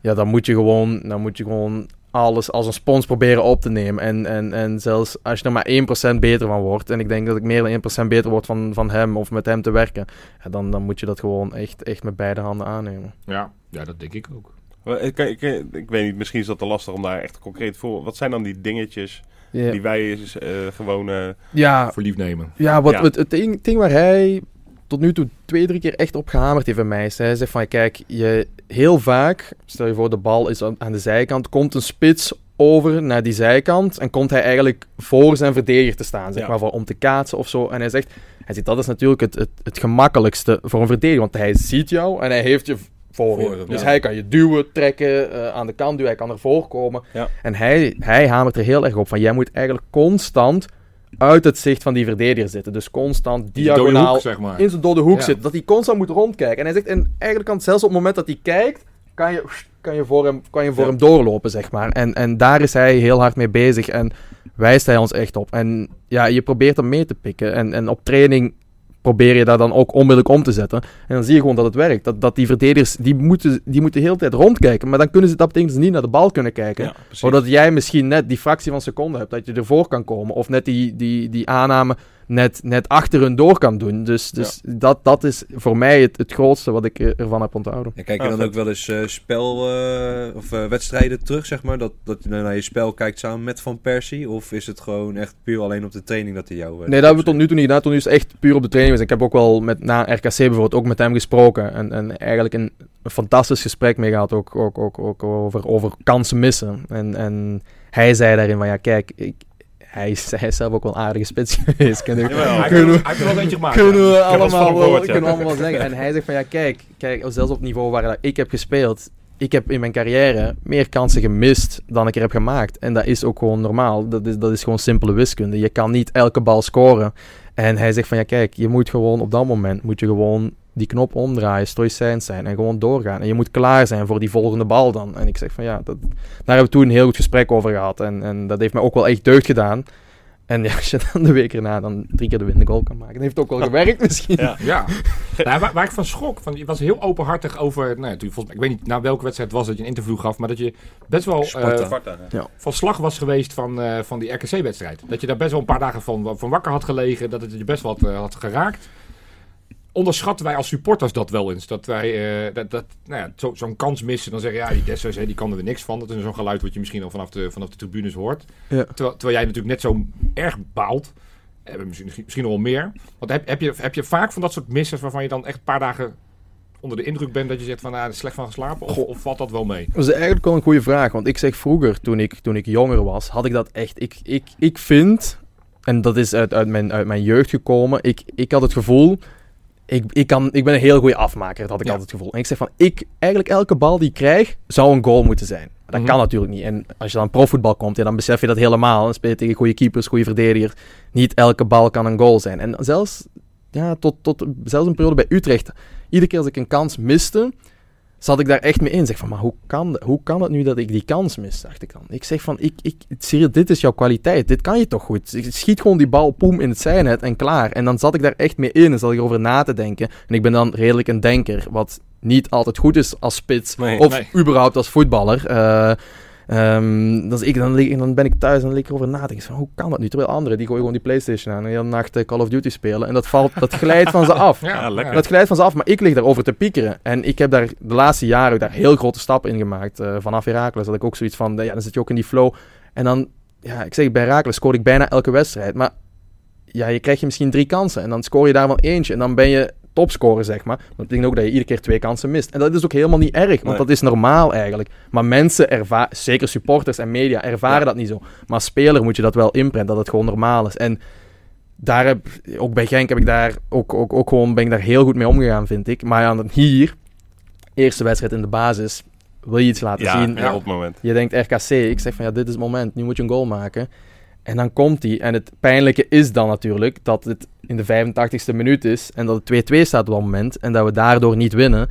ja, dan moet je gewoon, dan moet je gewoon alles als een spons proberen op te nemen. En, en, en zelfs als je er maar 1% beter van wordt, en ik denk dat ik meer dan 1% beter word van, van hem of met hem te werken, ja, dan, dan moet je dat gewoon echt, echt met beide handen aannemen. Ja, ja, dat denk ik ook. Ik, ik, ik weet niet, misschien is dat te lastig om daar echt concreet voor... Wat zijn dan die dingetjes die wij eh, gewoon... eh, ja Voor lief nemen. Ja, wat, Ja. Het, het ding, ding waar hij tot nu toe twee, drie keer echt op gehamerd heeft bij mij hij zegt van, kijk, je, heel vaak, stel je voor de bal is aan de zijkant, komt een spits over naar die zijkant en komt hij eigenlijk voor zijn verdediger te staan, zeg Ja. maar, voor, om te kaatsen of zo. En hij zegt, hij zegt, dat is natuurlijk het, het, het gemakkelijkste voor een verdediger, want hij ziet jou en hij heeft je voor je. Voor hem, Dus ja. hij kan je duwen, trekken, eh, aan de kant duwen, hij kan ervoor komen. Ja. En hij, hij hamert er heel erg op van, jij moet eigenlijk constant uit het zicht van die verdediger zitten. Dus constant diagonaal hoek, zeg maar. in zijn dode hoek Ja. zit. Dat hij constant moet rondkijken. En hij zegt, en eigenlijk kan het zelfs op het moment dat hij kijkt, kan je, kan je voor, hem, kan je voor Ja. hem doorlopen, zeg maar. En, en daar is hij heel hard mee bezig en wijst hij ons echt op. En ja, je probeert hem mee te pikken. En, en op training probeer je dat dan ook onmiddellijk om te zetten. En dan zie je gewoon dat het werkt. Dat, dat die verdedigers, die moeten, die moeten de hele tijd rondkijken. Maar dan kunnen ze, dat betekent ze niet naar de bal kunnen kijken. ja. Zodat jij misschien net die fractie van seconde hebt dat je ervoor kan komen. Of net die, die, die aanname net, net achter hun door kan doen. Dus, dus dat, dat is voor mij het, het grootste wat ik er- ervan heb onthouden. En kijk je Ah, dan vet. ook wel eens eh, spel eh, of eh, wedstrijden terug, zeg maar? Dat, dat je naar je spel kijkt samen met Van Persie? Of is het gewoon echt puur alleen op de training dat hij jou... Nee, dat hebben we tot nu toe niet gedaan. Tot nu is het echt puur op de training. Dus ik heb ook wel met, na RKC bijvoorbeeld ook met hem gesproken. En, en eigenlijk een, een fantastisch gesprek mee gehad. Ook, ook, ook, ook over, over kansen missen. En, en hij zei daarin van ja, kijk, ik, hij, is, hij is zelf ook wel een aardige spits geweest. Kunnen we- kunnen we van allemaal, gehoord, kunnen we allemaal zeggen. En hij zegt van ja, kijk, kijk, zelfs op het niveau waar ik heb gespeeld, ik heb in mijn carrière meer kansen gemist dan ik er heb gemaakt. En dat is ook gewoon normaal. Dat is, dat is gewoon simpele wiskunde. Je kan niet elke bal scoren. En hij zegt van ja, kijk, je moet gewoon op dat moment moet je gewoon die knop omdraaien, stoïcijns zijn en gewoon doorgaan. En je moet klaar zijn voor die volgende bal dan. En ik zeg van ja, dat, daar hebben we toen een heel goed gesprek over gehad. En, en dat heeft mij ook wel echt deugd gedaan. En ja, als je dan de week erna dan drie keer de winnende goal kan maken. Dat heeft ook wel gewerkt misschien. Ja. Ja, nou, waar, waar ik van schrok, van, je was heel openhartig over, nou, ja, volgens mij, ik weet niet naar welke wedstrijd het was dat je een interview gaf, maar dat je best wel eh, Sparta, van slag was geweest van, eh, van die RKC-wedstrijd. Dat je daar best wel een paar dagen van, van wakker had gelegen, dat het je best wat eh, had geraakt. Onderschatten wij als supporters dat wel eens? Dat wij eh, dat, dat, nou ja, zo- zo'n kans missen, dan zeggen ja, die Dessers, die kan er weer niks van. Dat is zo'n geluid wat je misschien al vanaf de, vanaf de tribunes hoort. Ja. Terwijl, terwijl jij natuurlijk net zo erg baalt. Eh, misschien, misschien nog wel meer. Want heb, heb, je, heb je vaak van dat soort missers waarvan je dan echt een paar dagen onder de indruk bent dat je zegt van nou, er is slecht van geslapen? Of, of valt dat wel mee? Dat is eigenlijk wel een goede vraag. Want ik zeg vroeger, toen ik, toen ik jonger was, had ik dat echt. Ik, ik, ik vind, en dat is uit, uit, mijn, uit mijn jeugd gekomen, ik, ik had het gevoel. Ik, ik, kan, ik ben een heel goede afmaker, dat had ik Ja. altijd het gevoel. En ik zeg van, ik, eigenlijk elke bal die ik krijg, zou een goal moeten zijn. Dat Mhm. kan natuurlijk niet. En als je dan profvoetbal komt, ja, dan besef je dat helemaal. Dan speel je tegen goede keepers, goede verdedigers. Niet elke bal kan een goal zijn. En zelfs, ja, tot, tot zelfs een periode bij Utrecht, iedere keer als ik een kans miste, zat ik daar echt mee in. Zeg van, maar hoe kan, hoe kan het nu dat ik die kans mis, dacht ik dan. Ik zeg van, ik, ik, serieus, dit is jouw kwaliteit. Dit kan je toch goed. Ik schiet gewoon die bal, poem, in het zijnet en klaar. En dan zat ik daar echt mee in en zat ik erover na te denken. En ik ben dan redelijk een denker, wat niet altijd goed is als spits. Nee. of Nee. überhaupt als voetballer. Eh, ehm, dan, ik, dan, lig- dan ben ik thuis en dan lig ik erover na te denken. Van, hoe kan dat nu? Terwijl anderen, die gooien gewoon die Playstation aan en de hele nacht eh, Call of Duty spelen. En dat, valt, dat glijdt van ze af. Ja, lekker. Dat glijdt van ze af, maar ik lig daarover te piekeren. En ik heb daar de laatste jaren ook daar heel grote stappen in gemaakt. Eh, vanaf Herakles had ik ook zoiets van, ja, dan zit je ook in die flow. En dan, ja, ik zeg, bij Herakles scoorde ik bijna elke wedstrijd. Maar ja, je krijgt je misschien drie kansen en dan scoor je daarvan eentje. En dan ben je topscorer, zeg maar. Dat betekent ook dat je iedere keer twee kansen mist. En dat is ook helemaal niet erg, want Nee. dat is normaal eigenlijk. Maar mensen, erva- zeker supporters en media, ervaren Ja. dat niet zo. Maar als speler moet je dat wel inprenten, dat het gewoon normaal is. En daar heb, ook bij Genk heb ik daar ook, ook, ook gewoon, ben ik daar heel goed mee omgegaan, vind ik. Maar ja, hier, Eerste wedstrijd in de basis. Wil je iets laten Ja, zien? ja, op het moment. Je denkt RKC. Ik zeg van ja, dit is het moment. Nu moet je een goal maken. En dan komt hij. En het pijnlijke is dan natuurlijk dat het in de 85ste minuut is. En dat het 2-2 staat op dat moment. En dat we daardoor niet winnen.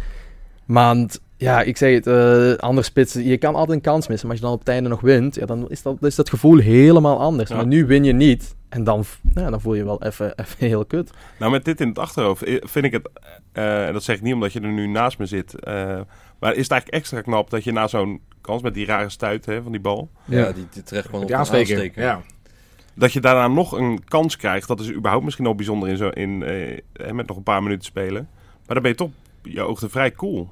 Want ja, ik zeg het, eh andere spitsen. Je kan altijd een kans missen. Maar als je dan op het einde nog wint. Ja, dan is dat, is dat gevoel helemaal anders. Ja. Maar nu win je niet. En dan, nou, dan voel je wel even even heel kut. Nou, met dit in het achterhoofd eh, vind ik het, eh, en dat zeg ik niet omdat je er nu naast me zit, eh, maar is het eigenlijk extra knap dat je na zo'n kans met die rare stuit hè, van die bal, Ja, die, die terecht gewoon op aansteker. aansteker. Ja. Dat je daarna nog een kans krijgt. Dat is überhaupt misschien al bijzonder in zo, in, eh, met nog een paar minuten spelen. Maar dan ben je toch, je oogde vrij cool.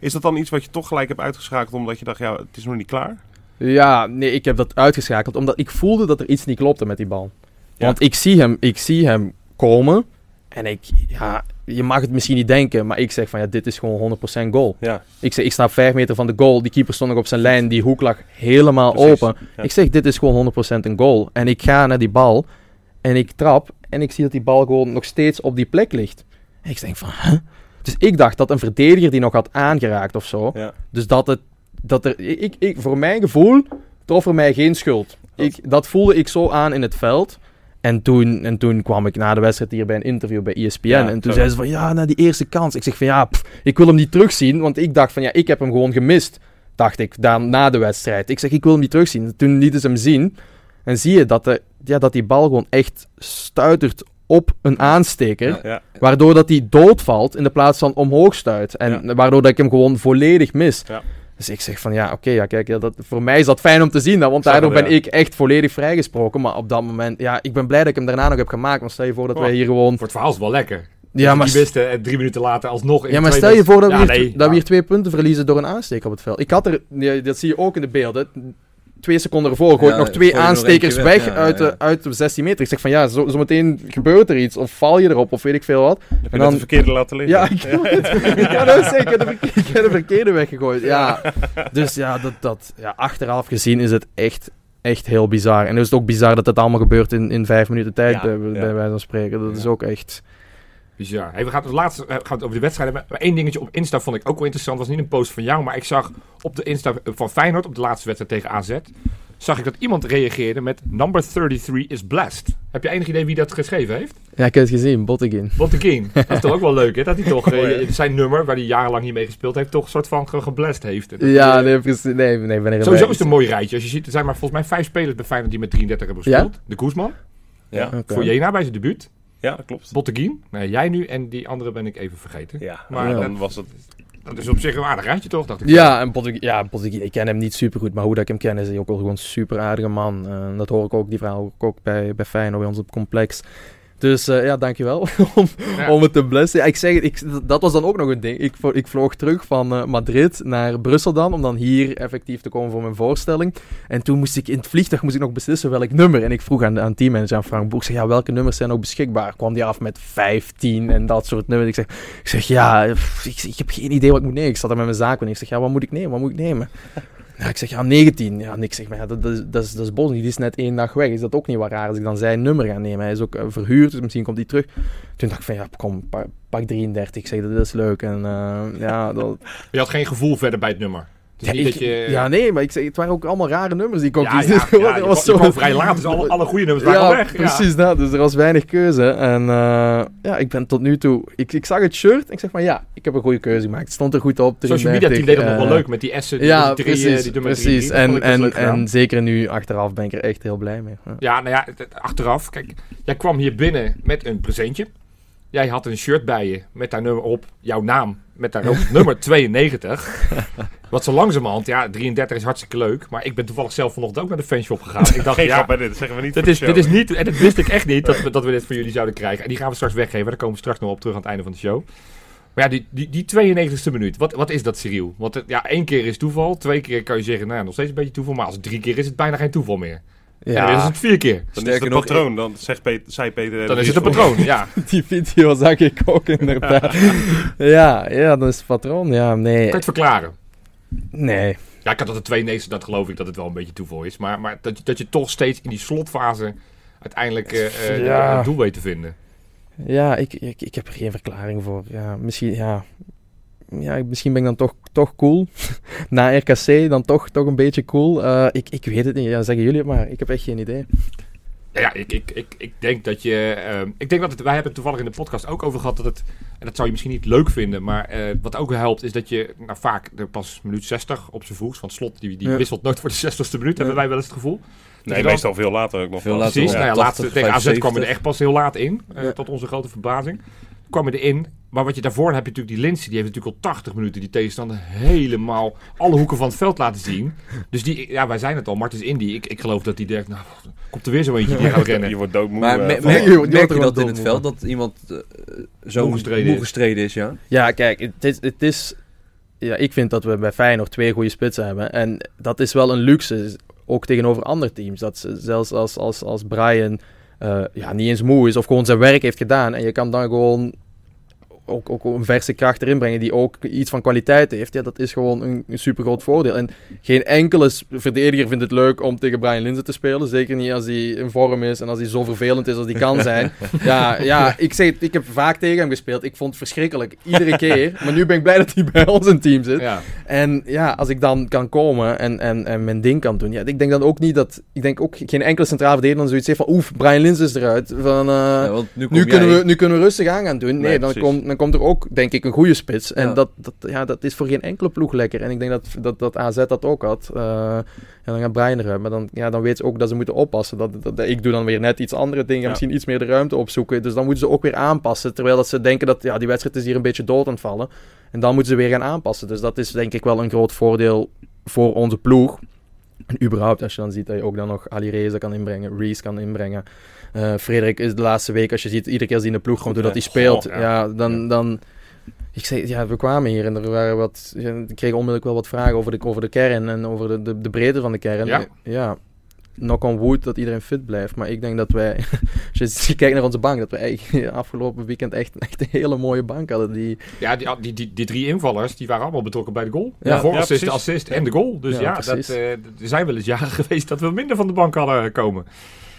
Is dat dan iets wat je toch gelijk hebt uitgeschakeld omdat je dacht, ja, het is nog niet klaar? Ja, nee, ik heb dat uitgeschakeld. Omdat ik voelde dat er iets niet klopte met die bal. Ja. Want ik zie, hem, ik zie hem komen. En ik, ja, je mag het misschien niet denken. Maar ik zeg van ja, dit is gewoon 100% goal. Ja, Ik zeg, ik sta 5 meter van de goal. Die keeper stond nog op zijn lijn. Die hoek lag helemaal Precies, open. ja. Ik zeg, dit is gewoon 100% een goal. En ik ga naar die bal. En ik trap. En ik zie dat die bal gewoon nog steeds op die plek ligt. En ik denk van, huh? Dus ik dacht dat een verdediger die nog had aangeraakt of zo. ja. Dus dat het, dat er, ik, ik, voor mijn gevoel trof er mij geen schuld. Ik, dat voelde ik zo aan in het veld. En toen, en toen kwam ik na de wedstrijd hier bij een interview bij ESPN. Ja, en toen zo. zei ze van, ja, na die eerste kans. Ik zeg van, ja, pff, ik wil hem niet terugzien. Want ik dacht van, ja, ik heb hem gewoon gemist. Dacht ik, dan, na de wedstrijd. Ik zeg, ik wil hem niet terugzien. Toen lieten ze hem zien. En zie je dat, de, ja, dat die bal gewoon echt stuitert op een aansteker. Ja. ja. Waardoor dat hij doodvalt in de plaats van omhoog stuit. En waardoor dat ik hem gewoon volledig mis. Dus ik zeg van ja, oké, ja, kijk, ja, dat, voor mij is dat fijn om te zien. Dan, want daardoor ben ik echt volledig vrijgesproken. Maar op dat moment, ja, ik ben blij dat ik hem daarna nog heb gemaakt. Maar stel je voor dat Oh. wij hier gewoon... Voor het verhaal is wel lekker. Ja, maar, die wisten en drie minuten later alsnog in ja, maar stel je voor dat, Ja, we, hier, nee, dat we hier twee punten verliezen door een aansteker op het veld. Ik had er, dat zie je ook in de beelden, twee seconden ervoor gooit Ja, nog twee gooi je nog aanstekers weg, weg, ja, uit, ja. De, uit de 16 meter. Ik zeg van ja, zo, zometeen gebeurt er iets. Of val je erop, of weet ik veel wat. Heb je En dan- de verkeerde laten liggen? Ja, ik heb het. Ik had het zeker. Ik heb de, ik heb de verkeerde weggegooid. Ja. Dus ja, dat, dat, ja, achteraf gezien is het echt, echt heel bizar. En het is ook bizar dat het allemaal gebeurt in, in vijf minuten tijd, Ja, bij, ja. bij wijze van spreken. Dat is Ja. ook echt... Bizar. Hey, we gaan het laatste eh, gaan het over de wedstrijd hebben. Maar één dingetje op Insta vond ik ook wel interessant. was niet een post van jou, maar ik zag op de Insta van Feyenoord, op de laatste wedstrijd tegen AZ, zag ik dat iemand reageerde met number 33 is blessed. Heb je enig idee wie dat geschreven heeft? Ja, ik heb het gezien, Bottegin. Botteguin. Dat is toch ook wel leuk, hè? Dat hij toch eh, zijn nummer, waar hij jarenlang niet mee gespeeld heeft, toch een soort van ge- geblest heeft. Ja, eh, nee, precies. Nee, nee, ben ik Sowieso is het een mooi rijtje. Als je ziet, er zijn maar volgens mij vijf spelers bij Feyenoord die met 33 hebben Ja? gespeeld. De Koesman, Ja, voor Jena bij zijn debuut. Ja, dat klopt. Botteguin, nee, jij nu en die andere ben ik even vergeten. Ja, Maar Ja. dan was het... Dat is op zich een aardig rijtje toch, dacht ik. Ja, en Bottegin, ja, Bottegin, ik ken hem niet super goed, maar hoe dat ik hem ken is hij ook wel gewoon een super aardige man. Dat hoor ik ook, die verhaal ik ook bij, bij Feyenoord, bij ons op het complex. Dus eh, ja, dankjewel om, Ja. om het te blessen. Ja, ik zeg ik, dat was dan ook nog een ding. Ik, ik vloog terug van eh, Madrid naar Brussel dan, om dan hier effectief te komen voor mijn voorstelling. En toen moest ik in het vliegtuig moest ik nog beslissen welk nummer. En ik vroeg aan, aan teammanager, aan Frank Boek, zeg, ja, welke nummers zijn ook beschikbaar? Kwam die af met 15 en dat soort nummers. Ik zeg, ik zeg ja, pff, ik, ik heb geen idee wat ik moet nemen. Ik zat er met mijn zaak en ik zeg, ja, wat moet ik nemen? Wat moet ik nemen? Ja, ik zeg, ja, 19. Ja, en ik zeg, maar ja, dat, dat, is- dat, is, bos. Die is net één dag weg. Is dat ook niet wat raar als ik dan zijn nummer ga nemen? Hij is ook eh, verhuurd, dus misschien komt hij terug. Toen dacht ik van, ja, kom, pa- pak 33. Ik zeg, dat is leuk. En eh, ja, dat... Je had geen gevoel verder bij het nummer. Ja, niet ik- dat je... ja, nee, maar ik zeg, het waren ook allemaal rare nummers die ik ook Ja, was je zo- vrij laat, dus alle, alle goede nummers waren weg. Ja. precies dat. Dus er was weinig keuze. En eh, ja, ik ben tot nu toe... Ik, ik zag het shirt en ik zeg van ja, ik heb een goede keuze gemaakt. Het stond er goed op. Social media team 33, deed dat nog wel eh, leuk met die S'en, die, Ja, die precies. die precies. 33. Dat vond En, en, en zeker nu achteraf ben ik er echt heel blij mee. Ja. Nou ja, achteraf. Kijk, jij kwam hier binnen met een presentje. Jij had een shirt bij je met daar nummer op, jouw naam, met daarop nummer 92. Wat zo langzamerhand, ja, 33 is hartstikke leuk. Maar ik ben toevallig zelf vanochtend ook naar de fanshop gegaan. Ik dacht, Geen ja, grap, hè, dit zeggen we niet dit voor is, dit is niet, en dat wist ik echt niet, dat we, dat we dit van jullie zouden krijgen. En die gaan we straks weggeven, daar komen we straks nog op terug aan het einde van de show. Maar ja, die, die, die 92e minuut, wat, wat is dat, Cyril? Want het- ja, één keer is toeval, twee keer kan je zeggen, nou ja, nog steeds een beetje toeval. Maar als het drie keer is, het bijna geen toeval meer. Ja. En dan is het vier keer. Dan is het nog, patroon, dan zegt Peter, zei Peter... Dan is het een patroon, ja. Die video zag ik ook inderdaad. ja, ja, dat is het patroon. Ja, Kan nee. je het verklaren? Nee. Ja, ik had dat de twee neesten, dat geloof ik dat het wel een beetje toeval is. Maar, maar dat, je- dat je toch steeds in die slotfase uiteindelijk eh, eh, Ja. het doel weet te vinden. Ja, ik, ik, ik heb er geen verklaring voor. Ja, misschien, ja. Ja, misschien ben ik dan toch, toch cool. Na RKC dan toch, toch een beetje cool. Eh, ik, ik weet het niet, ja, zeggen jullie het maar. Ik heb echt geen idee. Ja, ik, ik, ik, ik denk dat je. ehm, ik denk dat het. Wij hebben het toevallig in de podcast ook over gehad dat het. En dat zou je misschien niet leuk vinden, maar eh, wat ook helpt is dat je. Nou, vaak er pas minuut 60 op zijn vroegst. Van slot, die, die Ja. wisselt nooit voor de 60ste minuut, hebben wij wel eens het gevoel. Nee, dan- meestal veel later ook nog. Veel later Precies. Ja, nou ja, 80, laatste, tegen AZ kwam 75. er echt pas heel laat in. eh, Ja. Tot onze grote verbazing. Kwam er erin. Maar wat je daarvoor heb je natuurlijk die Linse. Die heeft natuurlijk al 80 minuten die tegenstander helemaal alle hoeken van het veld laten zien. Dus die, ja, wij zijn het al. Martens Indy. Ik, ik geloof dat die denkt, nou, komt er weer zo eentje die gaat rennen. Je wordt doodmoe. Maar eh, me- merk, je merk dat in het veld, dat iemand eh, zo Moe gestreden moe is? gestreden is, ja? Ja, kijk, het is, het is... Ja, ik vind dat we bij Feyenoord twee goede spitsen hebben. En dat is wel een luxe, ook tegenover andere teams. Dat ze, zelfs als, als, als Brian ja, niet eens moe is of gewoon zijn werk heeft gedaan. En je kan dan gewoon ook, ook een verse kracht erin brengen die ook iets van kwaliteit heeft. Ja, dat is gewoon een, een super groot voordeel. En geen enkele verdediger vindt het leuk om tegen Brian Linzen te spelen. Zeker niet als hij in vorm is en als hij zo vervelend is als hij kan zijn. ja, ja ik, zeg, ik heb vaak tegen hem gespeeld. Ik vond het verschrikkelijk. Iedere keer. Maar nu ben ik blij dat hij bij ons in team zit. Ja. En ja, als ik dan kan komen en, en, en mijn ding kan doen. Ja, ik denk dan ook niet dat... Ik denk ook geen enkele centraal verdediger dan zoiets heeft van... Oef, Brian Lins is eruit. Van, eh, Ja, nu kunnen we, nu kunnen we rustig aan gaan doen. Nee, Nee, dan, komt, dan komt er ook, denk ik, een goede spits. En Ja. dat, dat, ja, dat is voor geen enkele ploeg lekker. En ik denk dat, dat, dat AZ dat ook had. Eh, ja, dan gaat Brian. Maar dan, ja, dan weet ze ook dat ze moeten oppassen. Dat, dat, dat- ik doe dan weer net iets andere dingen. Ja. Misschien iets meer de ruimte opzoeken. Dus dan moeten ze ook weer aanpassen. Terwijl dat ze denken dat ja, die wedstrijd is hier een beetje dood aan het vallen. En dan moeten ze weer gaan aanpassen. Dus dat is denk ik wel een groot voordeel voor onze ploeg. En überhaupt, als je dan ziet dat je ook dan nog Ali Reza kan inbrengen, Reese kan inbrengen. Eh Frederik is de laatste week, als je ziet, iedere keer als hij in de ploeg komt, doordat hij speelt, Goh, ja. ja. dan, dan... Ik zei, ja, we kwamen hier en er waren wat... ik kreeg onmiddellijk wel wat vragen over de, over de kern en over de, de, de breedte van de kern. Ja. ja. Knock on wood dat iedereen fit blijft. Maar ik denk dat wij, als je kijkt naar onze bank, dat we eigenlijk afgelopen weekend echt, echt een hele mooie bank hadden. Die, Ja, die, die, die, die drie invallers, die waren allemaal betrokken bij de goal. Ja, Ja, voor ja, assist, de precies. assist en de goal. Dus Ja, ja, dat, eh, er zijn wel eens jaren geweest dat we minder van de bank hadden komen.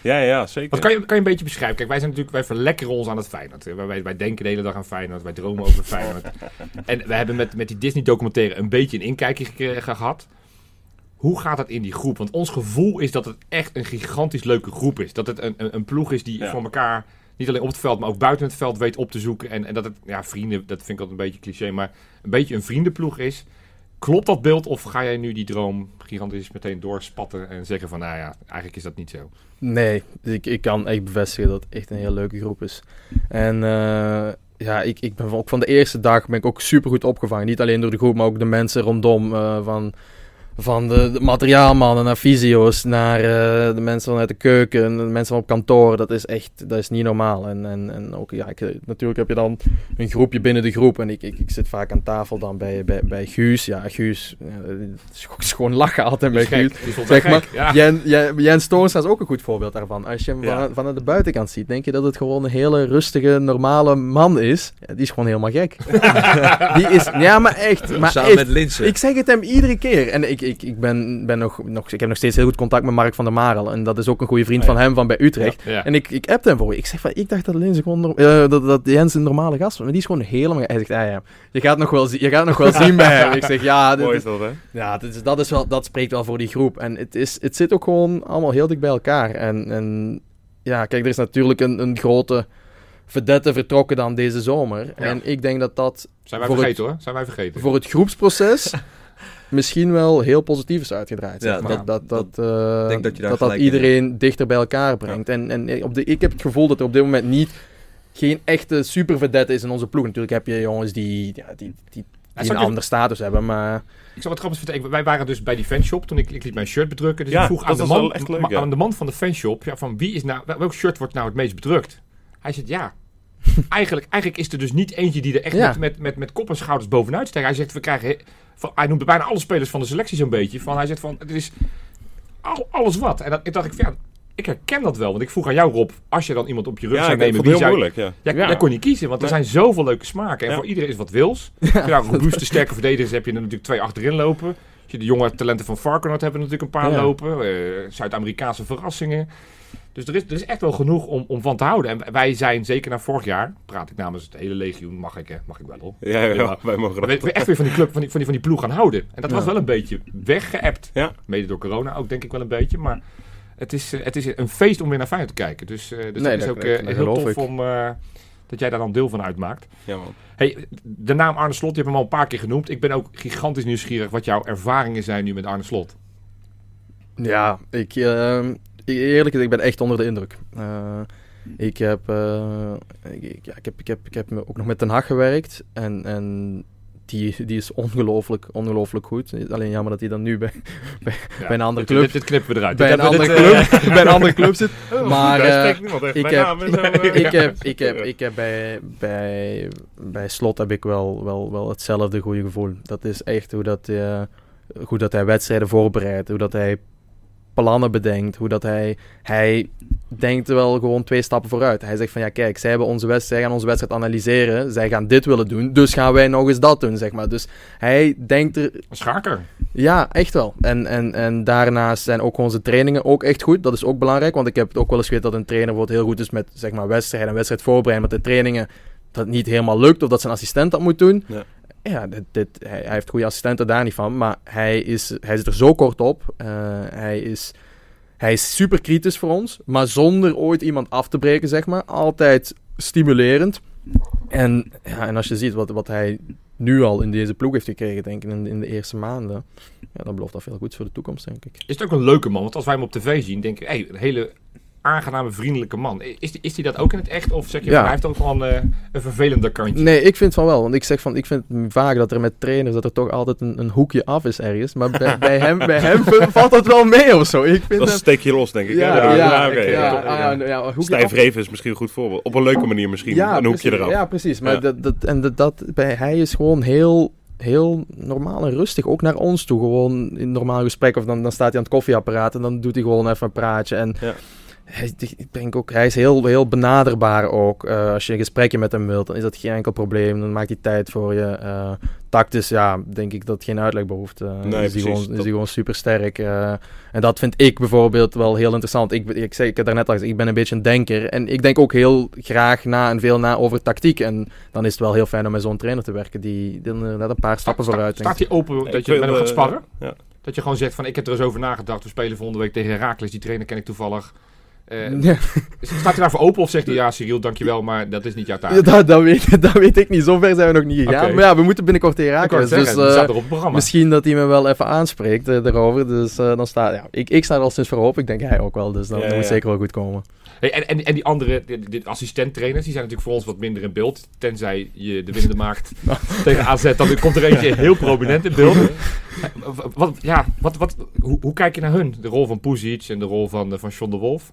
Ja, ja, zeker. Wat kan je, kan je een beetje beschrijven? Kijk, wij zijn natuurlijk, wij verlekkeren ons aan het Feyenoord. Wij, wij, wij denken de hele dag aan Feyenoord, wij dromen over Feyenoord. en we hebben met, met die Disney-documentaire een beetje een inkijkje gekregen, gehad. Hoe gaat het in die groep? Want ons gevoel is dat het echt een gigantisch leuke groep is. Dat het een, een, een ploeg is die Ja. voor elkaar, niet alleen op het veld, maar ook buiten het veld weet op te zoeken. En, en dat het, ja, vrienden, dat vind ik altijd een beetje cliché, maar een beetje een vriendenploeg is. Klopt dat beeld of ga jij nu die droom gigantisch meteen doorspatten en zeggen van, nou ja, eigenlijk is dat niet zo? Nee, ik, ik kan echt bevestigen dat het echt een hele leuke groep is. En eh, ja, ik, ik ben ook van de eerste dag ben ik ook super goed opgevangen. Niet alleen door de groep, maar ook de mensen rondom. eh, van van de, de materiaalmannen naar fysio's, naar eh, de mensen vanuit de keuken, de mensen op kantoor. Dat is echt, dat is niet normaal. En, en, en ook, ja, ik, natuurlijk heb je dan een groepje binnen de groep. En ik, ik, ik zit vaak aan tafel dan bij, bij, bij Guus. Ja, Guus, het is gewoon lachen altijd bij Guus. Zeg maar, gek. Ja. Jen, Jen, Jens Toornstra is ook een goed voorbeeld daarvan. Als je hem Ja. van, vanuit de buitenkant ziet, denk je dat het gewoon een hele rustige, normale man is. Ja, die is gewoon helemaal gek. die is, ja, maar echt. Maar Samen echt, met Linsen. ik zeg het hem iedere keer. En ik, ik, ik, ben, ben nog, nog, ik heb nog steeds heel goed contact met Mark van der Marel. En dat is ook een goede vriend Ah, ja. van hem van bij Utrecht. Ja. En ik, ik appte hem voor. Ik zeg van, ik dacht dat, gewoon, norm- eh, dat, dat Jens een normale gast was. Maar die is gewoon helemaal... Hij zegt, ja, ja, je gaat nog wel, je gaat nog wel zien bij hem. Ik zeg, ja, dit Mooi hè? ja, dat, is, dat, is wel, dat spreekt wel voor die groep. En het, is, het zit ook gewoon allemaal heel dik bij elkaar. En, en ja, kijk, er is natuurlijk een, een grote vedette vertrokken dan deze zomer. En ik denk dat dat Zijn wij vergeten hoor. Zijn wij vergeten. voor het groepsproces misschien wel heel positief is uitgedraaid. Ja, zeg maar. dat- dat, dat, eh, denk dat je daar dat, dat gelijk in iedereen dichter bij elkaar brengt. En, en op de, ik heb het gevoel dat er op dit moment niet geen echte supervedette is in onze ploeg. Natuurlijk heb je jongens die, ja, die, die, een ik je- ander status hebben, maar... Ik zal wat grappigs vertellen. Wij waren dus bij die fanshop toen ik, ik liet mijn shirt bedrukken. Dus Ja, ik vroeg dat aan de, was man, wel echt leuk, ma- ja. aan de man van de fanshop ja, van wie is nou, wel- welk shirt wordt nou het meest bedrukt? Hij zegt ja. Eigenlijk, eigenlijk is er dus niet eentje die er echt Ja. met, met, met, met kop en schouders bovenuit steekt. Hij zegt we krijgen, van, hij noemde bijna alle spelers van de selectie zo'n beetje. Van, hij zegt van het is al, alles wat. En dat, ik dacht ik van ja, ik herken dat wel. Want ik vroeg aan jou Rob, als je dan iemand op je rug Ja, zou nemen, het heel zou, moeilijk, ja. ja, Ja. Daar kon je kiezen, want er zijn zoveel leuke smaken. En Ja. voor iedereen is wat wils. Ja, robuuste, sterke verdedigers heb je er natuurlijk twee achterin lopen. De jonge talenten van Varkenoord hebben natuurlijk een paar Ja. lopen. eh, Zuid-Amerikaanse verrassingen. Dus er is, er is echt wel genoeg om, om van te houden. En wij zijn zeker na vorig jaar, praat ik namens het hele legioen, mag ik, hè? mag ik wel hoor. Ja, ja, Ja. wij mogen We, dat. we echt weer van die club, van die, van die, van die ploeg gaan houden. En dat was wel een beetje weggeëpt. Ja. Mede door corona ook denk ik wel een beetje. Maar het is, eh, het is een feest om weer naar Feyenoord te kijken. Dus, eh, dus Nee, dat is dat- ook dat- eh, dat heel tof ik. om... eh, dat jij daar dan deel van uitmaakt. Ja, man. Hey, de naam Arne Slot, je hebt hem al een paar keer genoemd. Ik ben ook gigantisch nieuwsgierig wat jouw ervaringen zijn nu met Arne Slot. Ja, ik, ehm, ik- eerlijk gezegd, ik ben echt onder de indruk. Eh, ik, heb, eh, ik, ja, ik, heb, ik, heb, ik heb me ook nog met Den Haag gewerkt. En, en die, die is ongelooflijk, ongelooflijk goed. Alleen jammer dat hij dan nu bij, bij, bij een andere club, Dit, dit knippen we eruit. bij, een andere dit, club, eh, bij een andere club zit. Maar niemand echt ik heb- naam en zo, ik heb, ik heb, ik heb bij, bij, bij Slot heb ik wel, wel, wel hetzelfde goede gevoel. Dat is echt hoe dat, hoe dat hij wedstrijden voorbereidt, hoe dat hij plannen bedenkt, hoe dat hij, hij denkt wel gewoon twee stappen vooruit. Hij zegt van ja kijk, zij, hebben onze wedstrijd, zij gaan onze wedstrijd analyseren, zij gaan dit willen doen, dus gaan wij nog eens dat doen, zeg maar. Dus hij denkt er schaker. ja, echt wel. En, en, en daarnaast zijn ook onze trainingen ook echt goed. Dat is ook belangrijk, want ik heb het ook wel eens geweten dat een trainer bijvoorbeeld heel goed is met zeg maar, wedstrijden en wedstrijd voorbereiden, met de trainingen dat niet helemaal lukt of dat zijn assistent dat moet doen. Ja. Ja, dit, hij, heeft goede assistenten daar niet van, maar hij, is, hij zit er zo kort op. Eh, hij, is, hij is super kritisch voor ons, maar zonder ooit iemand af te breken, zeg maar. Altijd stimulerend. En, ja, en als je ziet wat, wat hij nu al in deze ploeg heeft gekregen, denk ik, in, in de eerste maanden, ja, dan belooft dat veel goeds voor de toekomst, denk ik. Is het ook een leuke man? Want als wij hem op tv zien, denk ik, hey, een hele aangename, vriendelijke man. Is die, is die dat ook in het echt? Of zeg je, Ja. hij heeft ook een, eh, een vervelender kantje? Nee, ik vind van wel. Want ik zeg van, ik vind vaak dat er met trainers dat er toch altijd een, een hoekje af is ergens. Maar bij, bij hem, bij hem valt dat wel mee of zo. Ik vind Dat hem- steek je los, denk ik. ja, hè? ja, ja, oké, ja, ja. ah, ja, ja, hoekje Stijf Reven is misschien een goed voorbeeld. Op een leuke manier misschien. een hoekje precies, eraf. Ja, precies. Maar Ja. Dat, dat, en dat, dat, bij, hij is gewoon heel, heel normaal en rustig. Ook naar ons toe. Gewoon in een normaal gesprek. Of dan, dan staat hij aan het koffieapparaat en dan doet hij gewoon even een praatje. En Ja. Hij, ik denk ook, hij is heel, heel benaderbaar ook. Eh, als je een gesprekje met hem wilt, dan is dat geen enkel probleem. Dan maakt hij tijd voor je. Eh tactisch, ja, denk ik dat het geen uitleg behoeft. Eh, Nee, is, hij gewoon, is Dat- hij gewoon super sterk. en dat vind ik bijvoorbeeld wel heel interessant. Ik, ik, zei, ik heb daarnet al gezegd, ik ben een beetje een denker. En ik denk ook heel graag na en veel na over tactiek. En dan is het wel heel fijn om met zo'n trainer te werken die, die er net een paar stappen Sta- vooruit denkt. Staat hij open dat Ik je met hem gaat sparren? ja. Dat je gewoon zegt van, ik heb er eens over nagedacht. We spelen volgende week tegen Herakles. Die trainer ken ik toevallig. Eh, Ja, Staat hij daarvoor open of zegt hij, ja Cyril, dankjewel, maar dat is niet jouw taak? Ja, dat, dat, weet, dat weet ik niet. Zover zijn we nog niet gegaan. Maar ja, we moeten binnenkort tegen Herakles. het Dus eh, staat er op het programma. misschien dat hij me wel even aanspreekt eh, daarover. Dus eh, dan staat... Ja, ik, ik sta er al sinds voor op. Ik denk hij ook wel. Dus dat moet zeker wel goed komen. Hey, en, en, en die andere, de, de assistenttrainers, die zijn natuurlijk voor ons wat minder in beeld. Tenzij je de winnende maakt tegen AZ, dan komt er eentje heel prominent in beeld. Eh, Wat, ja, wat, wat, hoe, hoe kijk je naar hun? De rol van Puzic en de rol van, eh, van John de Wolf.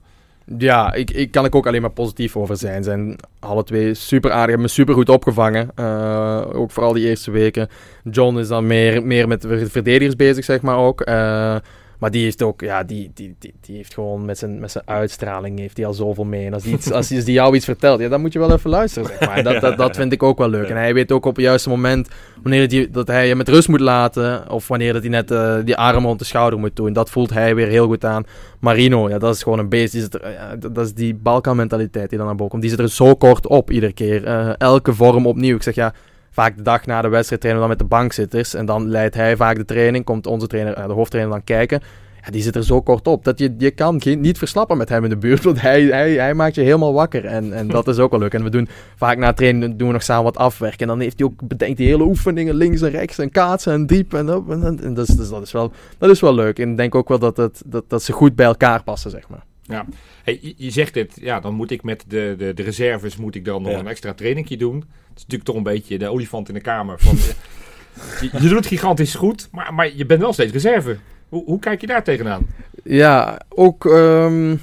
Ja, ik, ik kan ik ook alleen maar positief over zijn. Zijn alle twee super aardig, hebben me super goed opgevangen. Eh, ook vooral die eerste weken. John is dan meer, meer met de verdedigers bezig, zeg maar ook. Eh, maar die heeft ook, ja, die, die, die, die heeft gewoon met zijn, met zijn uitstraling heeft hij al zoveel mee. En als, die iets, als die jou iets vertelt, ja, dan moet je wel even luisteren, zeg maar. Dat, dat, dat vind ik ook wel leuk. En hij weet ook op het juiste moment wanneer die, dat hij je met rust moet laten. Of wanneer dat hij net eh, die arm rond de schouder moet doen. Dat voelt hij weer heel goed aan. Marino, ja, dat is gewoon een beest. Die zit er, ja, dat, dat is die Balkan-mentaliteit die dan naar boven komt. Die zit er zo kort op iedere keer. Eh, elke vorm opnieuw. Ik zeg ja, vaak de dag na de wedstrijd trainen we dan met de bankzitters. En dan leidt hij vaak de training. Komt onze trainer, eh, de hoofdtrainer dan kijken. Ja, die zit er zo kort op. Dat je, je kan niet verslappen met hem in de buurt. Want hij, hij, hij maakt je helemaal wakker. En, en dat is ook wel leuk. En we doen vaak na het trainen doen we nog samen wat afwerken. En dan heeft hij ook bedenkt die hele oefeningen links en rechts. En kaatsen en diep. En, op, en, en, dus, dat, is wel, dat is wel leuk. En ik denk ook wel dat, dat, dat ze goed bij elkaar passen, zeg maar. Ja. Hey, je, zegt dit, ja, dan moet ik met de, de, de reserves moet ik dan nog Ja. een extra trainingje doen. Het is natuurlijk toch een beetje de olifant in de kamer. Van, je, je doet het gigantisch goed, maar, maar je bent wel steeds reserve. Hoe, hoe kijk je daar tegenaan? Ja, ook, ehm,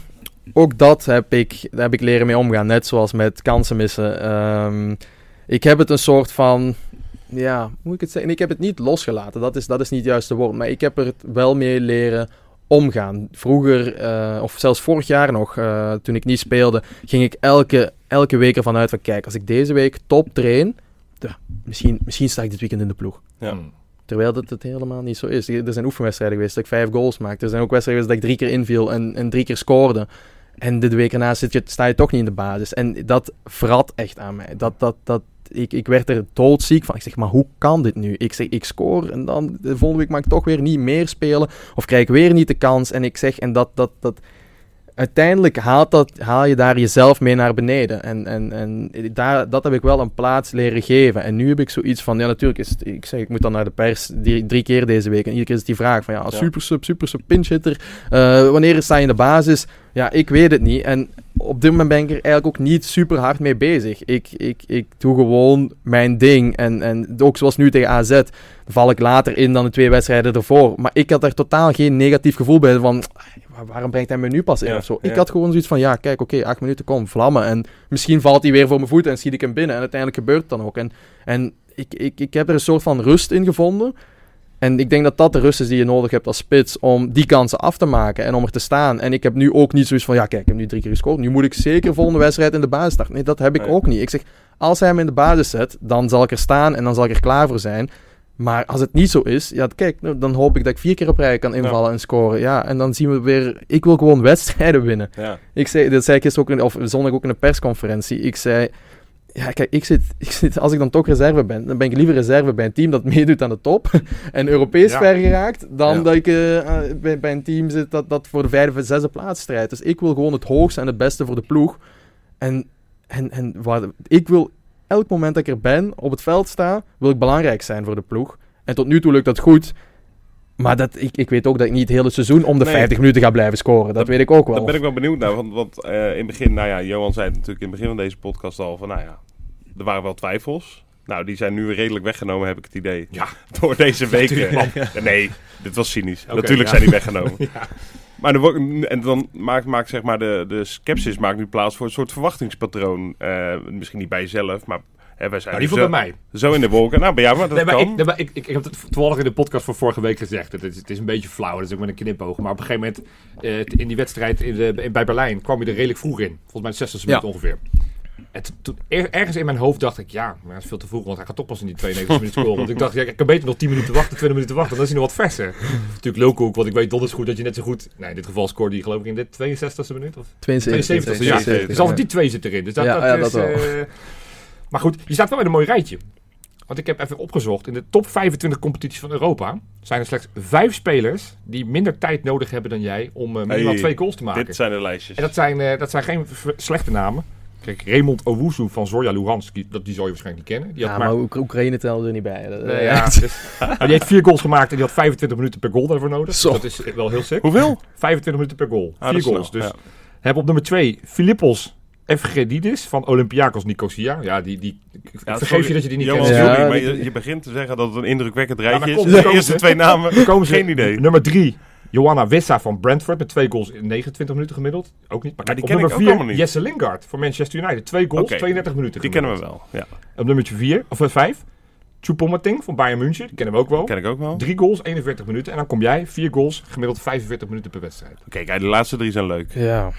ook dat heb ik, daar heb ik leren mee omgaan. Net zoals met kansen missen. Ehm, ik heb het een soort van... Ja, hoe moet ik het zeggen? Ik heb het niet losgelaten. Dat is, dat is niet het juiste woord. Maar ik heb er wel mee leren omgaan. Vroeger, eh, of zelfs vorig jaar nog, eh, toen ik niet speelde, ging ik elke, elke week ervan uit van... Kijk, als ik deze week top train... ja, misschien, misschien sta ik dit weekend in de ploeg. Ja. Hmm. Terwijl dat het helemaal niet zo is. Er zijn oefenwedstrijden geweest dat ik vijf goals maakte. Er zijn ook wedstrijden geweest dat ik drie keer inviel en, en drie keer scoorde. En de week erna zit je, sta je toch niet in de basis. En dat vrat echt aan mij. Dat, dat, dat, ik, ik werd er doodziek van. Ik zeg, maar hoe kan dit nu? Ik zeg, ik score en dan de volgende week mag ik toch weer niet meer spelen. Of krijg ik weer niet de kans. En ik zeg, en dat, dat, dat, uiteindelijk haalt dat, haal je daar jezelf mee naar beneden. En, en, en daar, dat heb ik wel een plaats leren geven. En nu heb ik zoiets van, ja natuurlijk is het, ik zeg, ik moet dan naar de pers die, drie keer deze week. En iedere keer is die vraag van, ja, als Ja. super sub, super sub, pinch hitter, eh, wanneer sta je in de basis? Ja, ik weet het niet. En op dit moment ben ik er eigenlijk ook niet super hard mee bezig. Ik, ik, ik doe gewoon mijn ding. En, en ook zoals nu tegen AZ, val ik later in dan de twee wedstrijden ervoor. Maar ik had er totaal geen negatief gevoel bij van, "Waar- waarom brengt hij me nu pas in Ja, of zo? ja. Ik had gewoon zoiets van, ja, kijk, oké, acht minuten, kom, vlammen. En misschien valt hij weer voor mijn voeten en schiet ik hem binnen. En uiteindelijk gebeurt het dan ook. En, en ik, ik, ik heb er een soort van rust in gevonden. En ik denk dat dat de rust is die je nodig hebt als spits om die kansen af te maken en om er te staan. En ik heb nu ook niet zoiets van, ja kijk, ik heb nu drie keer gescoord. Nu moet ik zeker volgende wedstrijd in de basis starten. Nee, dat heb ik Nee. ook niet. Ik zeg, als hij hem in de basis zet, dan zal ik er staan en dan zal ik er klaar voor zijn. Maar als het niet zo is, ja kijk, nou, dan hoop ik dat ik vier keer op rij kan invallen en scoren. Ja, en dan zien we weer, ik wil gewoon wedstrijden winnen. Ja. Ik zei, dat zei ik gisteren ook, in, of zondag ook in een persconferentie. Ik zei, ja, kijk, ik zit, ik zit, als ik dan toch reserve ben, dan ben ik liever reserve bij een team dat meedoet aan de top en Europees Ja. ver geraakt, dan Ja. dat ik eh, bij, bij een team zit dat, dat voor de vijfde of zesde plaats strijdt. Dus ik wil gewoon het hoogste en het beste voor de ploeg. En, en, en waar, ik wil elk moment dat ik er ben, op het veld sta, wil ik belangrijk zijn voor de ploeg. En tot nu toe lukt dat goed. Maar dat, ik, ik weet ook dat ik niet het hele seizoen om de Nee. 50 minuten ga blijven scoren. Dat, Dat- weet ik ook wel. Daar ben ik wel benieuwd naar. Want, want eh, in het begin, nou ja, Johan zei het natuurlijk in het begin van deze podcast al van, nou ja, er waren wel twijfels. Nou, die zijn nu redelijk weggenomen, heb ik het idee. Ja. Door deze weken. Ja, nee, dit was cynisch. Natuurlijk ja. zijn die weggenomen. Ja. Maar er wordt- en dan maakt, maakt zeg maar de, de sceptisch maakt nu plaats voor een soort verwachtingspatroon. Eh, misschien niet bij jezelf, maar wij zijn Nou, die zo, bij mij. zo in de wolken. Nou, bij jou, maar dat Nee, maar kan. ik, nee, maar ik, ik, ik heb het toevallig in de podcast van vorige week gezegd. Het is, het is een beetje flauw, dat is ook met een knipoog. Maar op een gegeven moment, eh, in die wedstrijd in de, in- bij Berlijn, kwam je er redelijk vroeg in. Volgens mij de 60 minuut Ja. ongeveer. En toen- er- ergens in mijn hoofd dacht ik, ja, maar dat is veel te vroeg, want hij gaat toch pas in die 92 minuten scoren. Want ik dacht, ja, ik kan beter nog 10 minuten wachten, 20 minuten wachten, dan is hij nog wat verser. Natuurlijk Lulkoek, want ik weet donders goed dat je net zo goed... Nee, in dit geval scoorde hij geloof ik in de 62e minuut. Of 72. 72, dus ja. 72, Dus altijd die twee zit erin. Dus dat, Ja, dat ja, is, dat wel. Maar goed, je staat wel in een mooi rijtje. Want ik heb even opgezocht. In de top 25 competities van Europa zijn er slechts vijf spelers die minder tijd nodig hebben dan jij om eh, minimaal Hey, twee goals te maken. Dit zijn de lijstjes. En dat zijn, eh, dat zijn geen slechte namen. Kijk, Raymond Owusu van Zorya Luhansk, die, dat, die zou je waarschijnlijk niet kennen. Die had Ja, maar, maar Oek- Oekraïne tellen er niet bij. Dat- Nee, eh, ja, dus- maar die heeft vier goals gemaakt en die had 25 minuten per goal daarvoor nodig. Zo. Dat is wel heel sick. Hoeveel? 25 minuten per goal. Ah, vier snel, goals. Dus ja. hebben op nummer 2 Filippos Evgedidis van Olympiakos Nicosia. Ja, die, die, ik Ja, vergeef sorry, je dat je die niet kent. Ja, maar die- je, je begint te zeggen dat het een indrukwekkend rijtje is. De eerste twee namen, komen ze- geen idee. Nummer 3, Johanna Wissa van Brentford met twee goals in 29 minuten gemiddeld. Ook niet. Maar kijk, die op ken nummer ik ook 4, allemaal niet. Jesse Lingard voor Manchester United. Twee goals, Oké. 32 minuten Die kennen we wel. Ja, Op nummertje 4, of 5, Choupo-Moting van Bayern München. Die kennen we ook wel. ken ik ook wel. Oké, Drie goals, 41 minuten. En dan kom jij, vier goals, gemiddeld 45 minuten per wedstrijd. kijk, de laatste drie zijn leuk. Ja.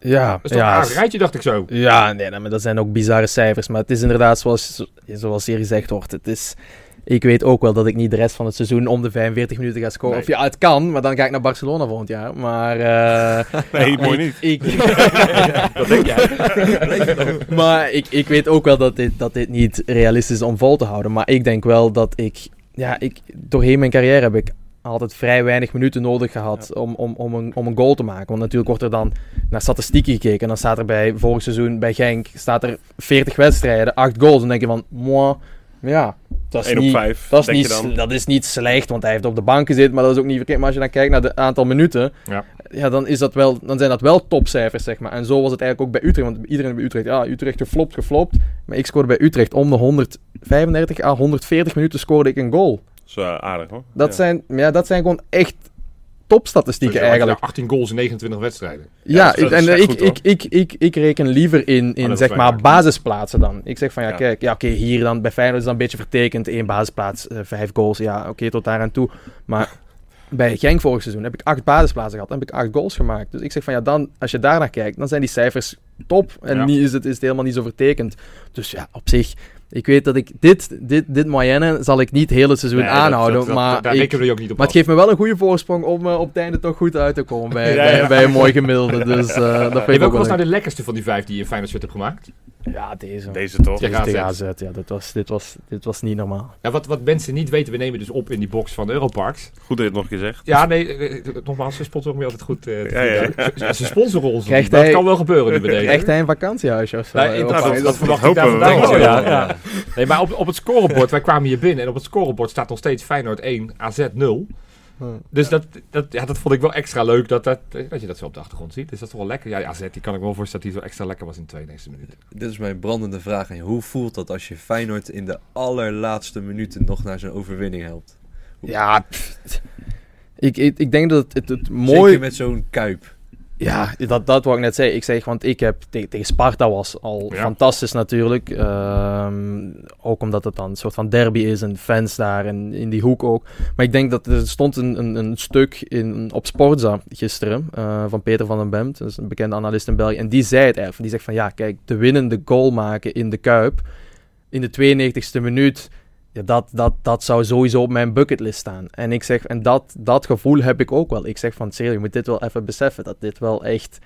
Ja, Dat is toch ja, een aardig rijtje, dacht ik zo. Ja, nee, maar dat zijn ook bizarre cijfers. Maar het is inderdaad, zoals, zoals hier gezegd wordt, het is... Ik weet ook wel dat ik niet de rest van het seizoen om de 45 minuten ga scoren. Nee. Of ja, het kan, maar dan ga ik naar Barcelona volgend jaar. Maar... eh, Nee, ja, mooi ik- niet. Ik, Dat denk jij. maar ik, ik weet ook wel dat dit, dat dit niet realistisch is om vol te houden. Maar ik denk wel dat ik... Ja, ik, doorheen mijn carrière heb ik altijd vrij weinig minuten nodig gehad om, om, om, een, om een goal te maken. Want natuurlijk wordt er dan naar statistieken gekeken. En dan staat er bij vorig seizoen bij Genk staat er 40 wedstrijden, 8 goals. En dan denk je van, moi, ja, dat is 1 op niet... 5, Dat is, niet, dat is niet slecht, want hij heeft op de bank gezeten, maar dat is ook niet verkeerd. Maar als je dan kijkt naar het aantal minuten, Ja. ja, dan, is dat wel, dan zijn dat wel topcijfers, zeg maar. En zo was het eigenlijk ook bij Utrecht, want iedereen bij Utrecht, ja, Utrecht geflopt, geflopt. Maar ik scoorde bij Utrecht om de 135 à 140 minuten scoorde ik een goal. Is eh, aardig hoor. Dat, Ja. zijn, ja, dat zijn gewoon echt topstatistieken Dus eigenlijk. 18 goals in 29 wedstrijden. Ja, en ik, goed, ik, ik, ik, ik reken liever in, in zeg maar basisplaatsen dan. Ik zeg van ja, Ja. kijk, ja, oké, hier dan bij Feyenoord is dan een beetje vertekend. één basisplaats, eh, vijf goals, ja, oké, tot daar aan toe. Maar bij Genk vorig seizoen heb ik acht basisplaatsen gehad en heb ik acht goals gemaakt. Dus ik zeg van ja, dan, als je daar naar kijkt, dan zijn die cijfers top. En Ja. niet is het, is het helemaal niet zo vertekend. Dus ja, op zich, Ik weet dat ik dit, dit, dit moyenne zal ik niet het seizoen Nee, dat- aanhouden, dat- dat- maar, daar ik- rekenen we je ook niet op maar het geeft me wel een goede voorsprong om eh, op het einde toch goed uit te komen bij, Ja, bij, ja. bij een mooi gemiddelde. Dus eh, dat vind ik ook welke wel was nou de lekkerste van die vijf die je een Feyenoord shirt hebt gemaakt? Ja, deze. Deze toch? Tegen AZ. AZ, ja, dit was, dit, was, dit was niet normaal. Ja, wat, wat mensen niet weten, we nemen dus op in die box van Europarks. Goed dat je het nog een keer zegt. Ja, nee, eh, nogmaals, ze sponsoren me altijd goed. te Ja, ja. Ze- sponsoren ons. Krijgt dat hij- kan wel gebeuren nu bij deze. Echt een vakantiehuisje of zo? Nee, dat, dat verwacht ik hopen daar Ja. ja. Nee, maar op, op het scorebord, wij kwamen hier binnen en op het scorebord staat nog steeds Feyenoord 1, AZ 0. Dus dat, dat, ja, dat vond ik wel extra leuk dat, dat, dat je dat zo op de achtergrond ziet. Dus dat is toch wel lekker. Ja, AZ, die kan ik me wel voorstellen dat die zo extra lekker was in de 92e minuut. Dit is mijn brandende vraag aan je. Hoe voelt dat als je Feyenoord in de allerlaatste minuten nog naar zijn overwinning helpt? Ja, pff, ik, ik, ik denk dat het, het, het Mooi. mooi... met zo'n kuip. Ja, dat, dat wat ik net zei. Ik zeg, want ik heb tegen, tegen Sparta was al Ja. fantastisch natuurlijk. Ehm, ook omdat het dan een soort van derby is en fans daar en in die hoek ook. Maar ik denk dat er stond een, een, een stuk in, op Sportza gisteren eh, van Peter van den Bemt, een bekende analist in België. En die zei het even. Die zegt van ja, kijk, de winnende goal maken in de Kuip in de 92e minuut. Ja, dat, dat, dat zou sowieso op mijn bucketlist staan. En ik zeg, en dat, dat gevoel heb ik ook wel. Ik zeg van, serieus, je moet dit wel even beseffen. Dat dit wel echt...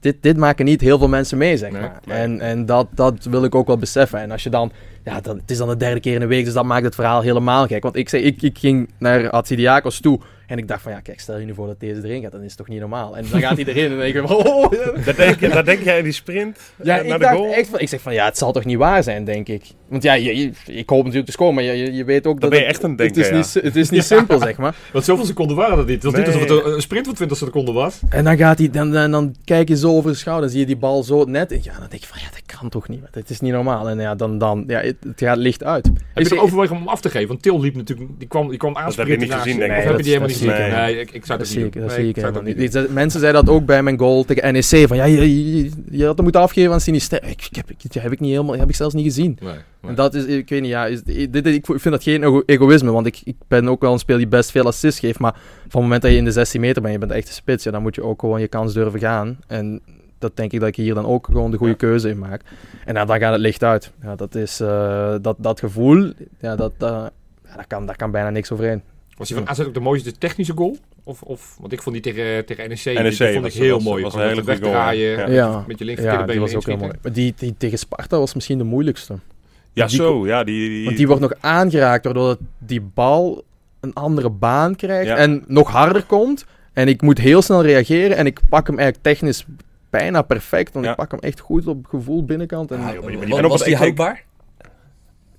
Dit, dit maken niet heel veel mensen mee, zeg maar. nee. En, en dat, dat wil ik ook wel beseffen. En als je dan... Ja, dan, het is dan de derde keer in een week, dus dat maakt het verhaal helemaal gek. Want ik zei, ik, ik ging naar Atsidiakos toe. En ik dacht van, ja, kijk, stel je nu voor dat deze erin gaat. Dan is het toch niet normaal. En dan gaat hij erin en dan denk ik van, oh, Daar denk, je, daar denk jij in die sprint ja, eh, naar ik de dacht goal? echt van, ik zeg van, ja, het zal toch niet waar zijn, denk ik. Want ja, je, je- ik hoop natuurlijk te scoren, maar je, je, weet ook Dan dat ben je het- echt een het denker, is ja. niet, het is niet simpel, zeg maar. Want zoveel seconden waren dat niet. Het was niet alsof het een, sprint van 20 seconden was. En dan gaat hij, dan, dan, dan kijk je zo over de schouder, dan zie je die bal zo net. En ja, dan denk je van, ja, dat kan toch niet. Het is niet normaal. En ja, dan, dan ja, het, het gaat licht uit. Heb Ik je er overwogen om hem af te geven? Want Til liep natuurlijk, die kwam, die kwam heb je niet gezien, denk ik. Of heb je die Nee, helemaal niet Nee, ik, ik zou Dat dat zie niet ik, doen. dat Nee, zie ik helemaal niet. Die- Mensen zeiden dat ook bij mijn goal tegen NEC. Van ja, je, je, je had hem moeten afgeven aan Sinister. Ik, ik heb, ik, heb ik niet helemaal, heb ik zelfs niet gezien. Nee, nee. En dat is, ik weet niet, ja, is, dit, ik vind dat geen ego- egoïsme, want ik, ik ben ook wel een speler die best veel assists geeft, maar van het moment dat je in de 16 meter bent, je bent echt een spits, ja, dan moet je ook gewoon je kans durven gaan. En dat denk ik dat ik hier dan ook gewoon de goede Ja. keuze in maak. En nou, dan gaat het licht uit. Ja, dat is, eh, dat, dat gevoel, ja, dat, ja, daar, kan, daar kan bijna niks overheen. Was die van AZ ook de mooiste technische goal? Of, of, want ik vond die tegen, tegen NEC, die, NEC die vond was- ik heel was- mooi. was een hele goede goal, wegdraaien, ja. Ja, met je linker ja was ook heel mooi. Maar die, die tegen Sparta was misschien de moeilijkste. Ja, Die zo. Ja, die, die, Want die wordt nog aangeraakt doordat die bal een andere baan krijgt Ja. en nog harder komt. En ik moet heel snel reageren en ik pak hem eigenlijk technisch bijna perfect. Want Ja. ik pak hem echt goed op gevoel binnenkant. En, Ja, joh, maar die- maar die- Wat en op was die houdbaar?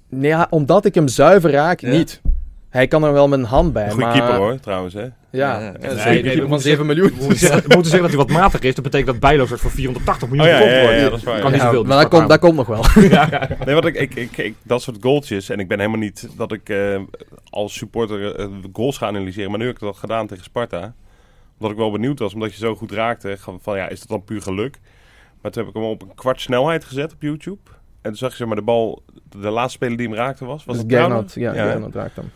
nee, ja, omdat ik hem zuiver raak, Ja. niet. Hij kan er wel met een hand bij. Een goede maar, keeper hoor, trouwens. Hè? Ja, Ja, ja, ja. een Nee, zeker nee, keeper we van 7 miljoen. We moeten zeggen, dat hij wat matig is. Dat betekent dat Bijlo voor 480 miljoen Oh ja, gekocht ja, ja, wordt. ja, dat is waar, Kan ja. niet zoveel. maar dat komt, dat komt nog wel. Ja, ja. Nee, want ik, ik, ik, ik- dat soort goaltjes. En ik ben helemaal niet dat ik eh, als supporter de goals ga analyseren. Maar nu heb ik dat gedaan tegen Sparta. Omdat ik wel benieuwd was, omdat je zo goed raakte. Van, van ja, is dat dan puur geluk? Maar toen heb ik hem op een kwart snelheid gezet op YouTube. En toen zag je zeg maar de bal, de laatste speler die hem raakte was. Was Dus het? Gernot, ja, Ja. Gernot raakt hem.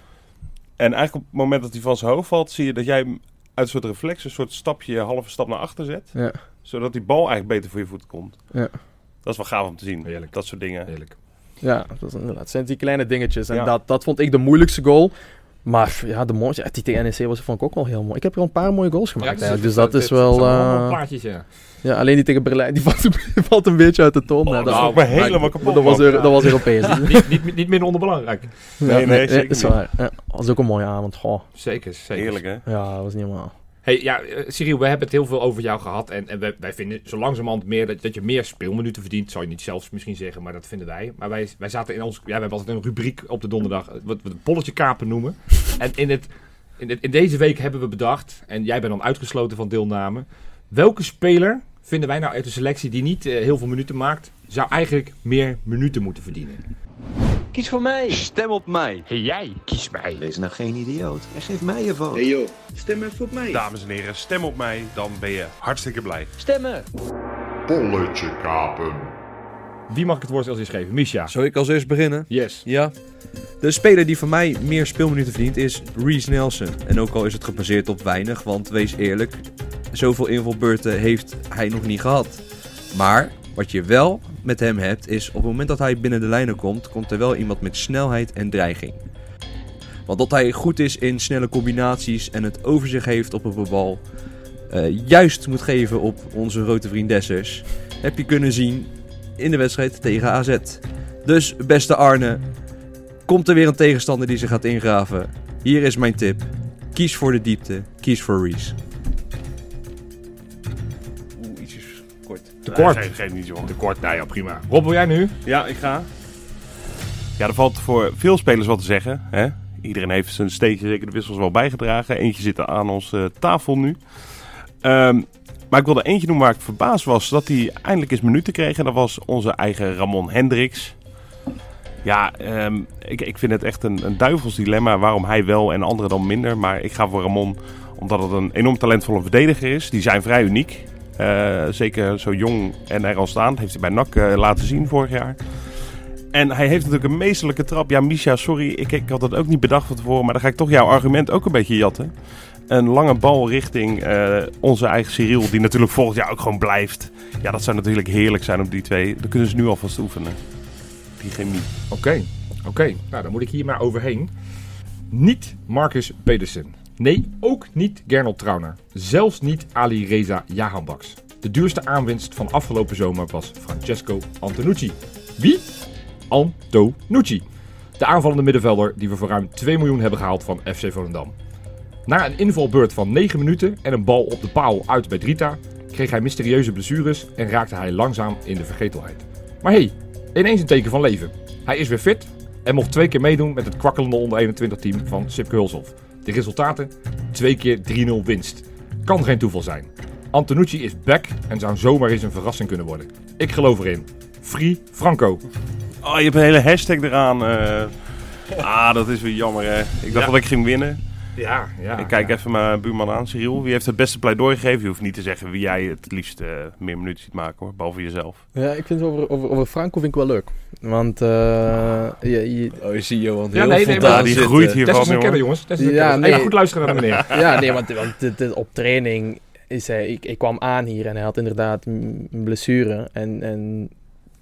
En eigenlijk op het moment dat hij van zijn hoofd valt, zie je dat jij hem uit een soort reflex, een soort stapje, een halve stap naar achter zet. Ja. Zodat die bal eigenlijk beter voor je voet komt. Ja. Dat is wel gaaf om te zien. Heerlijk. Dat soort dingen. Heerlijk. Ja, dat, is inderdaad, het zijn die kleine dingetjes. En Ja. dat, dat vond ik de moeilijkste goal. Maar ja, de mooiste, die tegen NEC was, vond ik ook wel heel mooi. Ik heb er een paar mooie goals gemaakt Ja, eigenlijk. Dus dat is wel... eh, plaatjes, ja. ja, alleen die tegen Berlijn, die valt, een- valt een beetje uit de toon. Oh, dat nou, is maar- helemaal kapot. dat, was. Euro- dat was Europees. ja, niet, niet, niet minder onderbelangrijk. nee, zeker is niet. waar. Ja, dat was ook een mooie avond. Goh. Zeker, zeker. Heerlijk hè? Ja, dat was niet normaal. Hey, ja, eh, Cyril, we hebben het heel veel over jou gehad. En, en wij, wij vinden zo langzamerhand meer dat, dat je meer speelminuten verdient. Zou je niet zelfs misschien zeggen, maar dat vinden wij. Maar wij, wij zaten in ons. Ja, we hebben altijd een rubriek op de donderdag. eh, Wat we het bolletje kapen noemen. en in, het, in, het, in deze week hebben we bedacht. En jij bent dan uitgesloten van deelname. Welke speler vinden wij nou uit de selectie die niet eh, heel veel minuten maakt. zou eigenlijk meer minuten moeten verdienen? Kies voor mij. Stem op mij. Hey, jij, kies mij. Wees nou geen idioot en geef mij je vote. Hey joh, stem even op mij. Dames en heren, stem op mij, dan ben je hartstikke blij. Stemmen. Bolletje kapen. Wie mag ik het woord als eerst geven? Misha. Zal ik als eerst beginnen? Yes. Ja. De speler die van mij meer speelminuten verdient is Reese Nelson. En ook al is het gebaseerd op weinig, want wees eerlijk, zoveel invalbeurten heeft hij nog niet gehad. Maar wat je wel met hem hebt, is op het moment dat hij binnen de lijnen komt, komt er wel iemand met snelheid en dreiging. Want dat hij goed is in snelle combinaties en het overzicht heeft op een bal, eh, juist moet geven op onze grote vriendessers, heb je kunnen zien in de wedstrijd tegen AZ. Dus beste Arne, komt er weer een tegenstander die zich gaat ingraven. Hier is mijn tip. Kies voor de diepte, kies voor Reese. Kort. Te kort. Nee, geef, geef niet, jongen. Te kort, nou ja, prima. Rob, wil jij nu? Ja, ik ga. Ja, er valt voor veel spelers wat te zeggen. Hè? Iedereen heeft zijn steekje zeker de wissels wel bijgedragen. Eentje zit aan onze tafel nu. Ehm, maar ik wilde eentje noemen waar ik verbaasd was dat hij eindelijk eens minuten kreeg. En dat was onze eigen Ramon Hendricks. Ja, ehm, ik, ik vind het echt een, een duivels dilemma waarom hij wel en anderen dan minder. Maar ik ga voor Ramon omdat het een enorm talentvolle verdediger is. Die zijn vrij uniek. Eh, zeker zo jong en er al staan. Heeft hij bij NAC eh, laten zien vorig jaar. En hij heeft natuurlijk een meesterlijke trap. Ja, Misha, sorry, ik, ik had het ook niet bedacht van tevoren. Maar dan ga ik toch jouw argument ook een beetje jatten. Een lange bal richting eh, onze eigen Cyril, die natuurlijk volgend jaar ook gewoon blijft. Ja, dat zou natuurlijk heerlijk zijn op die twee. Dan kunnen ze nu alvast oefenen. Die chemie. Oké, oké. Nou, dan moet ik hier maar overheen. Niet Marcus Pedersen. Nee, ook niet Gernot Trauner. Zelfs niet Ali Reza Jahanbaks. De duurste aanwinst van afgelopen zomer was Francesco Antonucci. Wie? Antonucci. De aanvallende middenvelder die we voor ruim 2 miljoen hebben gehaald van FC Volendam. Na een invalbeurt van 9 minuten en een bal op de paal uit bij Drita, kreeg hij mysterieuze blessures en raakte hij langzaam in de vergetelheid. Maar hey, ineens een teken van leven. Hij is weer fit en mocht twee keer meedoen met het kwakkelende onder 21 team van Sipke Hulshoff. De resultaten? Twee keer 3-0 winst. Kan geen toeval zijn. Antonucci is back en zou zomaar eens een verrassing kunnen worden. Ik geloof erin. Free Franco. Oh, je hebt een hele hashtag eraan. eh. ah, dat is weer jammer, hè. Ik dacht Ja. dat ik ging winnen. Ja, ja. ik kijk even mijn buurman aan, Cyril. Wie heeft het beste pleidooi gegeven? Je hoeft niet te zeggen wie jij het liefst eh, meer minuten ziet maken, hoor. Behalve jezelf. Ja, ik vind het over, over, over Franco vind ik wel leuk. Want eh, je, je- Oh, je ziet Johan Ja, heel nee, nee, voldaan maar die groeit hier Test van, jongens. Test is een Ja, nee. Goed luisteren naar de meneer. ja, nee, want, want dit, dit- op training is hij... Ik, ik kwam aan hier en hij had inderdaad een een blessure. En, en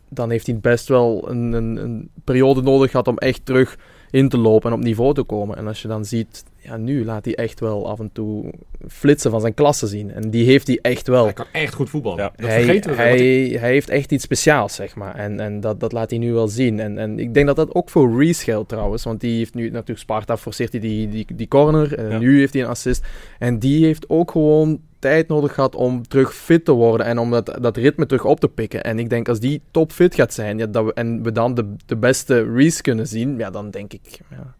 dan heeft hij best wel een, een, een periode nodig gehad om echt terug in te lopen en op niveau te komen. En als je dan ziet, ja, nu laat hij echt wel af en toe flitsen van zijn klasse zien. En die heeft hij echt wel. Hij kan echt goed voetballen. Ja. Dat hij, vergeten we. hij, ik- hij heeft echt iets speciaals, zeg maar. En, en dat, dat laat hij nu wel zien. En, en ik denk dat dat ook voor Reese geldt trouwens. Want die heeft nu natuurlijk Sparta forceert hij die, die, die corner. En Ja. nu heeft hij een assist. En die heeft ook gewoon tijd nodig gehad om terug fit te worden. En om dat, dat ritme terug op te pikken. En ik denk als die topfit gaat zijn. Ja, dat we, en we dan de, de beste Reese kunnen zien. Ja, dan denk ik... Ja,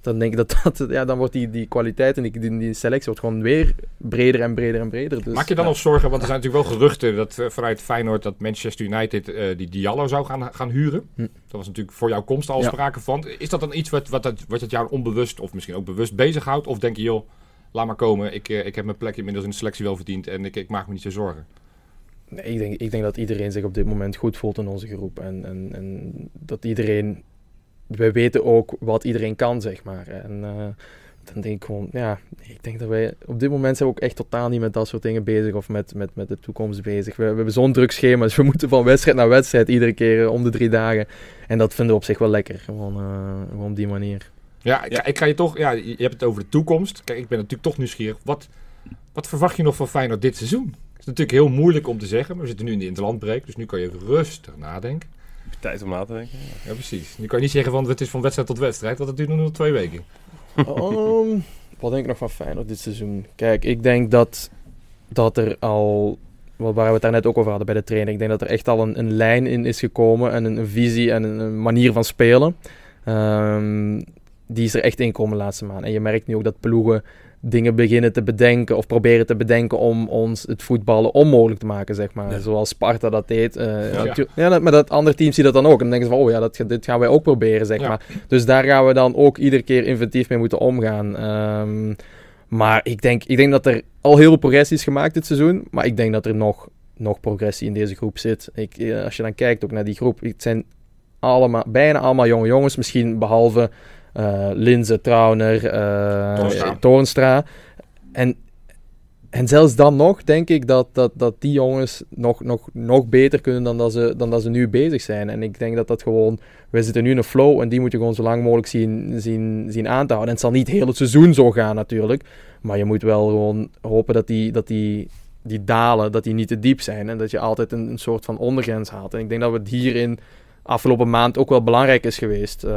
dan denk ik dat, dat ja, dan wordt die, die kwaliteit en die, die, selectie wordt gewoon weer breder en breder en breder. Dus, Maak je dan nog zorgen, want er zijn natuurlijk wel geruchten dat eh, vanuit Feyenoord dat Manchester United eh, die Diallo zou gaan, gaan huren. Hm. Dat was natuurlijk voor jouw komst al Ja. sprake van. Is dat dan iets wat, wat, dat- wat het jou onbewust of misschien ook bewust bezighoudt? Of denk je, joh, laat maar komen, ik, eh, ik heb mijn plekje inmiddels in de selectie wel verdiend en ik, ik maak me niet zo zorgen. Nee, ik, denk, ik denk dat iedereen zich op dit moment goed voelt in onze groep. En, en, en dat iedereen... Wij weten ook wat iedereen kan, zeg maar. En eh, dan denk ik gewoon... Ja, ik denk dat wij... Op dit moment zijn we ook echt totaal niet met dat soort dingen bezig. Of met, met, met de toekomst bezig. We, we hebben zo'n druk schema. Dus we moeten van wedstrijd naar wedstrijd iedere keer om de drie dagen. En dat vinden we op zich wel lekker. Gewoon, eh, gewoon op die manier. Ja, ik, ik ga je toch, ja, je hebt het over de toekomst. Kijk, ik ben natuurlijk toch nieuwsgierig. Wat, wat verwacht je nog van Feyenoord dit seizoen? Het is natuurlijk heel moeilijk om te zeggen, maar we zitten nu in de interlandbreek, dus nu kan je rustig nadenken. Heb je tijd om na te denken? Ja, precies. Nu kan je niet zeggen van het is van wedstrijd tot wedstrijd, want het duurt nog twee weken. Ehm, wat denk ik nog van Feyenoord dit seizoen? Kijk, ik denk dat, dat er al, wat waar we het daar net ook over hadden bij de training, ik denk dat er echt al een, een lijn in is gekomen en een, een visie en een, een manier van spelen. Ehm, die is er echt in komen de laatste maand. En je merkt nu ook dat ploegen dingen beginnen te bedenken of proberen te bedenken om ons het voetballen onmogelijk te maken, zeg maar. Ja. Zoals Sparta dat deed. Eh, Ja. maar dat andere teams zien dat dan ook. En dan denken ze van, oh ja, dat, dit gaan wij ook proberen, zeg Ja. maar. Dus daar gaan we dan ook iedere keer inventief mee moeten omgaan. Ehm, maar ik denk, ik denk dat er al heel veel progressie is gemaakt dit seizoen. Maar ik denk dat er nog, nog progressie in deze groep zit. Ik, eh, als je dan kijkt ook naar die groep. Het zijn allemaal, bijna allemaal jonge jongens. Misschien behalve eh Linze, Trauner, eh, Toornstra. Toornstra. En en zelfs dan nog denk ik dat, dat, dat die jongens nog, nog, nog beter kunnen dan dat, ze, dan dat ze nu bezig zijn. En ik denk dat dat gewoon... We zitten nu in een flow en die moet je gewoon zo lang mogelijk zien, zien, zien aan te houden. En het zal niet heel het seizoen zo gaan natuurlijk. Maar je moet wel gewoon hopen dat die, dat die, die dalen, dat die niet te diep zijn. En dat je altijd een, een soort van ondergrens haalt. En ik denk dat we het hierin afgelopen maand ook wel belangrijk is geweest. Uh,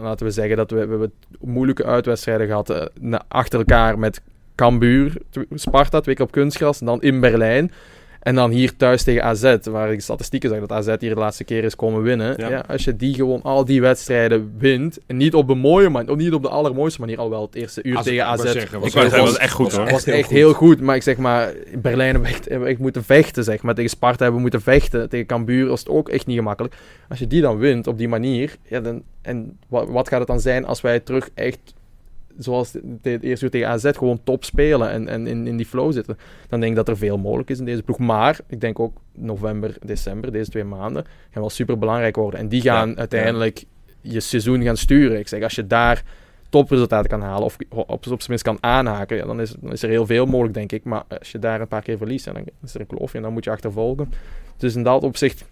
Laten we zeggen dat we, we moeilijke uitwedstrijden gehad uh, achter elkaar met Cambuur, Sparta, twee keer op kunstgras. En dan in Berlijn. En dan hier thuis tegen AZ, waar ik statistieken zeg dat AZ hier de laatste keer is komen winnen. Ja. ja. als je die gewoon al die wedstrijden wint, en niet op de mooie manier, of niet op de allermooiste manier, al wel het eerste uur tegen AZ. Zeggen, was, ik was, was, echt goed hoor. Was echt heel goed, maar ik zeg maar, Berlijn hebben we echt moeten vechten, zeg maar. Tegen Sparta hebben we moeten vechten, tegen Cambuur was het ook echt niet gemakkelijk. Als je die dan wint op die manier, ja, dan, en wat, wat gaat het dan zijn als wij terug echt zoals het eerste uur tegen AZ, gewoon top spelen en, en in, in die flow zitten. Dan denk ik dat er veel mogelijk is in deze ploeg. Maar ik denk ook november, december, deze twee maanden, gaan wel super belangrijk worden. En die gaan uiteindelijk je seizoen gaan sturen. Ik zeg, als je daar topresultaten kan halen of op, op zijn minst kan aanhaken, ja, dan, is, dan is er heel veel mogelijk, denk ik. Maar als je daar een paar keer verliest, dan is er een kloofje en dan moet je achtervolgen. Dus in dat opzicht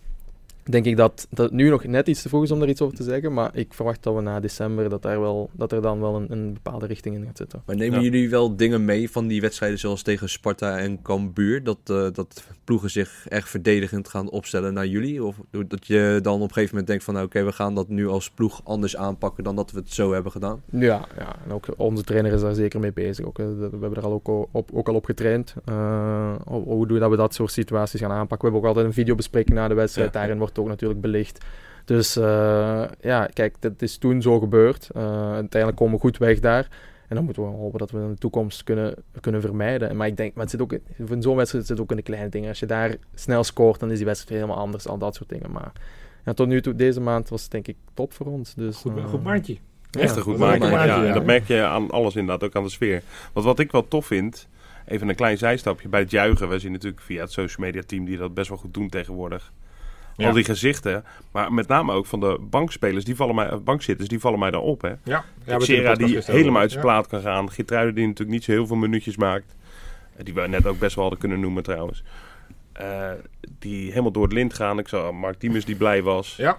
denk ik dat, dat het nu nog net iets te vroeg is om daar iets over te zeggen. Maar ik verwacht dat we na december dat, daar wel, dat er dan wel een, een bepaalde richting in gaat zitten. Maar nemen jullie wel dingen mee van die wedstrijden zoals tegen Sparta en Cambuur? Dat, uh, dat ploegen zich echt verdedigend gaan opstellen naar jullie? Of dat je dan op een gegeven moment denkt van nou, oké, we gaan dat nu als ploeg anders aanpakken dan dat we het zo hebben gedaan? Ja, ja. en ook onze trainer is daar zeker mee bezig. Ook, we hebben er al ook, op, ook al op getraind. Uh, hoe doen we dat we dat soort situaties gaan aanpakken? We hebben ook altijd een videobespreking na de wedstrijd. Daarin wordt ook natuurlijk belicht. Dus uh, ja, kijk, dat is toen zo gebeurd. Uh, uiteindelijk komen we goed weg daar. En dan moeten we hopen dat we in de toekomst kunnen, kunnen vermijden. Maar ik denk, maar het zit ook in zo'n wedstrijd zit het ook in de kleine dingen. Als je daar snel scoort, dan is die wedstrijd helemaal anders. Al dat soort dingen. Maar ja, tot nu toe, deze maand was het denk ik top voor ons. Dus, goed, uh, goed maandje. Echt een goed maandje. Ja, ja, dat merk je aan alles inderdaad, ook aan de sfeer. Want wat ik wel tof vind, even een klein zijstapje bij het juichen. We zien natuurlijk via het social media team die dat best wel goed doen tegenwoordig. Al die gezichten. Maar met name ook van de bankspelers, die vallen mij, bankzitters, die vallen mij dan op. Hè. Ja. ja Sera die helemaal uit zijn plaat kan gaan. Gitruiden die natuurlijk niet zo heel veel minuutjes maakt. Eh, die we net ook best wel hadden kunnen noemen trouwens. Uh, die helemaal door het lint gaan. Ik zag Mark Diemers die blij was. Ja.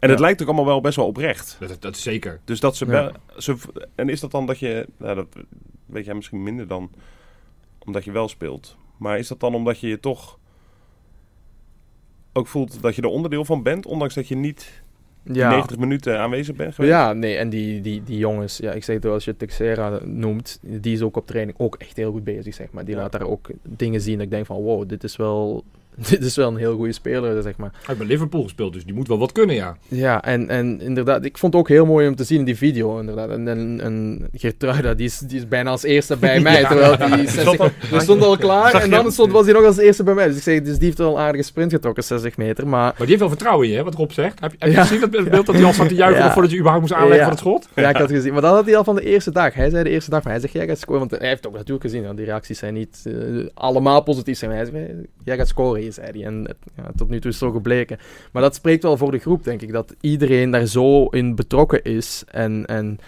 En het lijkt ook allemaal wel best wel oprecht. Dat, dat is zeker. Dus dat ze, ze... En is dat dan dat je... Nou, dat weet jij misschien minder dan omdat je wel speelt. Maar is dat dan omdat je je toch ook voelt dat je er onderdeel van bent, ondanks dat je niet ja. 90 minuten aanwezig bent geweest? Ja, nee, en die, die, die jongens, ja, ik zeg het als je Texera noemt, die is ook op training ook echt heel goed bezig, zeg maar. Die laat daar ook dingen zien dat ik denk van, wow, dit is wel dit is wel een heel goede speler, zeg maar. Hij heeft bij Liverpool gespeeld, dus die moet wel wat kunnen, ja. Ja, en, en inderdaad, ik vond het ook heel mooi om te zien in die video, inderdaad. En, en, en Gertruida, die is, die is bijna als eerste bij mij, terwijl die 60... Die stond al klaar en dan stond, was hij nog als eerste bij mij. Dus ik zeg, dus die heeft wel een aardige sprint getrokken, 60 meter, maar... Maar die heeft wel vertrouwen in je, hè, wat Rob zegt. Heb, heb je gezien dat beeld dat hij al zat te juichen ja. voordat je überhaupt moest aanleggen voor het schot? Ja, ik had gezien. Maar dat had hij al van de eerste dag. Hij zei de eerste dag, maar hij zegt, jij gaat scoren. Want hij heeft ook natuurlijk gezien, want die reacties zijn niet uh, allemaal positief. Zijn. Hij zei, jij gaat scoren, zei hij. En ja, tot nu toe is het zo gebleken. Maar dat spreekt wel voor de groep, denk ik. Dat iedereen daar zo in betrokken is. En, en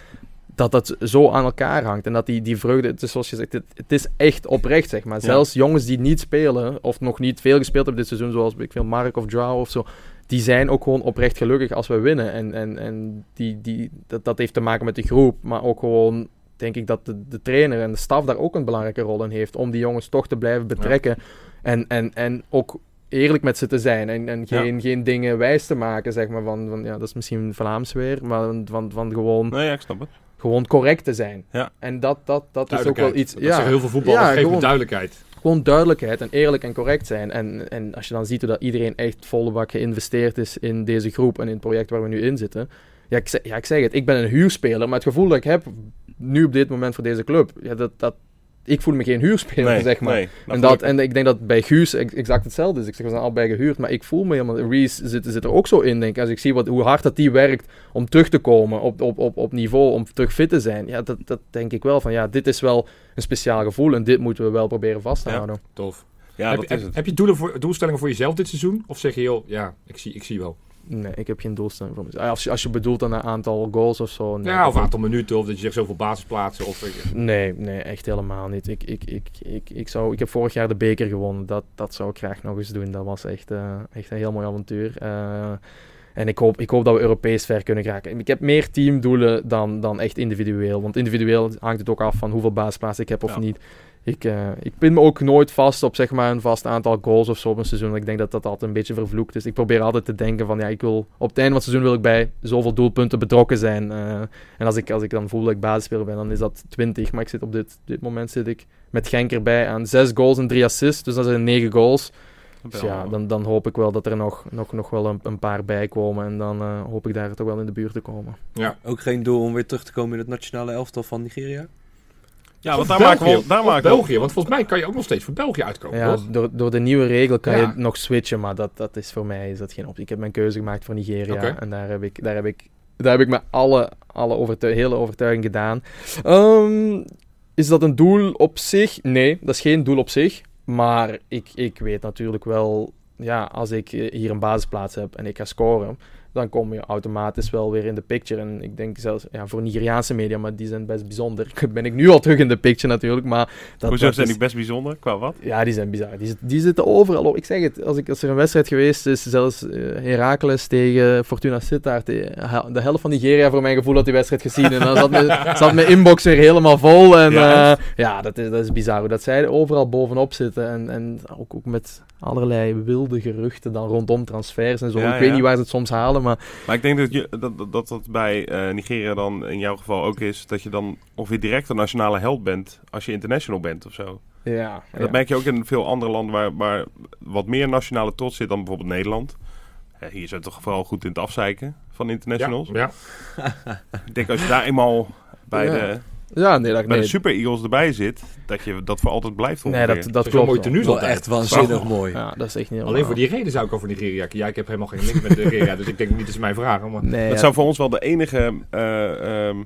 dat dat zo aan elkaar hangt. En dat die, die vreugde, het is zoals je zegt, het, het is echt oprecht, zeg maar. Zelfs jongens die niet spelen, of nog niet veel gespeeld hebben dit seizoen, zoals ik veel Mark of Drow of zo, die zijn ook gewoon oprecht gelukkig als we winnen. En, en, en die, die, dat, dat heeft te maken met de groep, maar ook gewoon denk ik dat de, de trainer en de staf daar ook een belangrijke rol in heeft. Om die jongens toch te blijven betrekken. En, en, en ook eerlijk met ze te zijn en, en geen, geen dingen wijs te maken, zeg maar, van, van ja, dat is misschien Vlaams weer, maar van, van, van gewoon... Nee, ja, ik snap het. Gewoon correct te zijn. Ja. En dat, dat, dat is ook wel iets... Dat ja, heel veel voetbal ja, geeft duidelijkheid. Gewoon duidelijkheid en eerlijk en correct zijn. En, en als je dan ziet dat iedereen echt volle bak geïnvesteerd is in deze groep en in het project waar we nu in zitten. Ja ik, zeg, ja, ik zeg het, ik ben een huurspeler, maar het gevoel dat ik heb nu op dit moment voor deze club, ja, dat, dat, ik voel me geen huurspeler, zeg maar. en, dat, en ik denk dat bij Guus exact hetzelfde is. Ik zeg, we zijn allebei gehuurd, maar ik voel me helemaal... Reese zit, zit er ook zo in, denk ik. Als ik zie wat, hoe hard dat die werkt om terug te komen op, op, op, op niveau, om terug fit te zijn. Ja, dat, dat denk ik wel van, ja, dit is wel een speciaal gevoel en dit moeten we wel proberen vast te houden. Tof. Ja, heb, heb, heb, je doelen voor, doelstellingen voor jezelf dit seizoen? Of zeg je, joh, ja, ik zie, ik zie wel? Nee, ik heb geen doelstelling voor mezelf. Als je, als je bedoelt aan een aantal goals of zo. Nee, Ja, of een aantal minuten, of dat je zegt zoveel basisplaatsen. Of, Nee, nee, echt helemaal niet. Ik, ik, ik, ik, ik, zou, ik heb vorig jaar de beker gewonnen. Dat, dat zou ik graag nog eens doen. Dat was echt, eh, echt een heel mooi avontuur. Eh, en ik hoop, ik hoop dat we Europees ver kunnen geraken. Ik heb meer teamdoelen dan, dan echt individueel. Want individueel hangt het ook af van hoeveel basisplaatsen ik heb of Ja. niet. Ik, eh, ik pin me ook nooit vast op zeg maar, een vast aantal goals of zo op een seizoen. Ik denk dat dat altijd een beetje vervloekt is. Ik probeer altijd te denken van ja, ik wil, op het einde van het seizoen wil ik bij zoveel doelpunten betrokken zijn. Eh, en als ik, als ik dan voel dat ik basisspeler ben, dan is dat 20. Maar ik zit op dit, dit moment zit ik met Genk erbij aan 6 goals en 3 assists. Dus dat zijn 9 goals. Dus ja, dan, dan hoop ik wel dat er nog, nog, nog wel een, een paar bij komen. En dan eh, hoop ik daar toch wel in de buurt te komen. Ook geen doel om weer terug te komen in het nationale elftal van Nigeria? Ja, want daar maken we, België. daar maken we België, want volgens mij kan je ook nog steeds voor België uitkomen, Ja, toch? door, door de nieuwe regel kan Ja. je nog switchen, maar dat, dat is voor mij is dat geen optie. Ik heb mijn keuze gemaakt voor Nigeria en daar heb ik, daar heb ik, daar heb ik met alle, alle overtu- hele overtuiging gedaan. Ehm, is dat een doel op zich? Nee, dat is geen doel op zich. Maar ik, ik weet natuurlijk wel, ja, als ik eh, hier een basisplaats heb en ik ga scoren, dan kom je automatisch wel weer in de picture. En ik denk zelfs ja, voor Nigeriaanse media, maar die zijn best bijzonder. Ben ik nu al terug in de picture natuurlijk, maar... Dat, Hoezo dat zijn is- die best bijzonder? Qua wat? ja, die zijn bizar. Die, die zitten overal op. Ik zeg het, als, ik, als er een wedstrijd geweest is, zelfs eh, Heracles tegen Fortuna Sittard, eh, de helft van Nigeria voor mijn gevoel had die wedstrijd gezien. En dan zat mijn, zat mijn inbox weer helemaal vol. En Ja, ja, ja dat, is, dat is bizar hoe dat zij er overal bovenop zitten. En, en ook, ook met allerlei wilde geruchten dan rondom transfers en zo. Ja, ik weet niet waar ze het soms halen, maar Maar ik denk dat je, dat, dat, dat bij eh, Nigeria dan in jouw geval ook is. Dat je dan ongeveer direct een nationale held bent als je international bent of zo. ja. En dat ja. merk je ook in veel andere landen waar, waar wat meer nationale trots zit dan bijvoorbeeld Nederland. Hier zijn we toch vooral goed in het afzeiken van internationals. Ja, Ik denk als je daar eenmaal bij, Ja. de, Ja, nee, dat, bij nee, de Super Eagles erbij zit, dat je dat voor altijd blijft nee, ongeveer. dat, dat Dat is klopt. wel mooi wel. echt waanzinnig mooi. Ja, dat is echt niet Alleen voor die reden zou ik over Nigeria... Ja, ik heb helemaal geen link met Nigeria, dus ik denk niet dat ze mij vragen. Maar... Nee, Dat ja. zou voor ons wel de enige eh, ehm,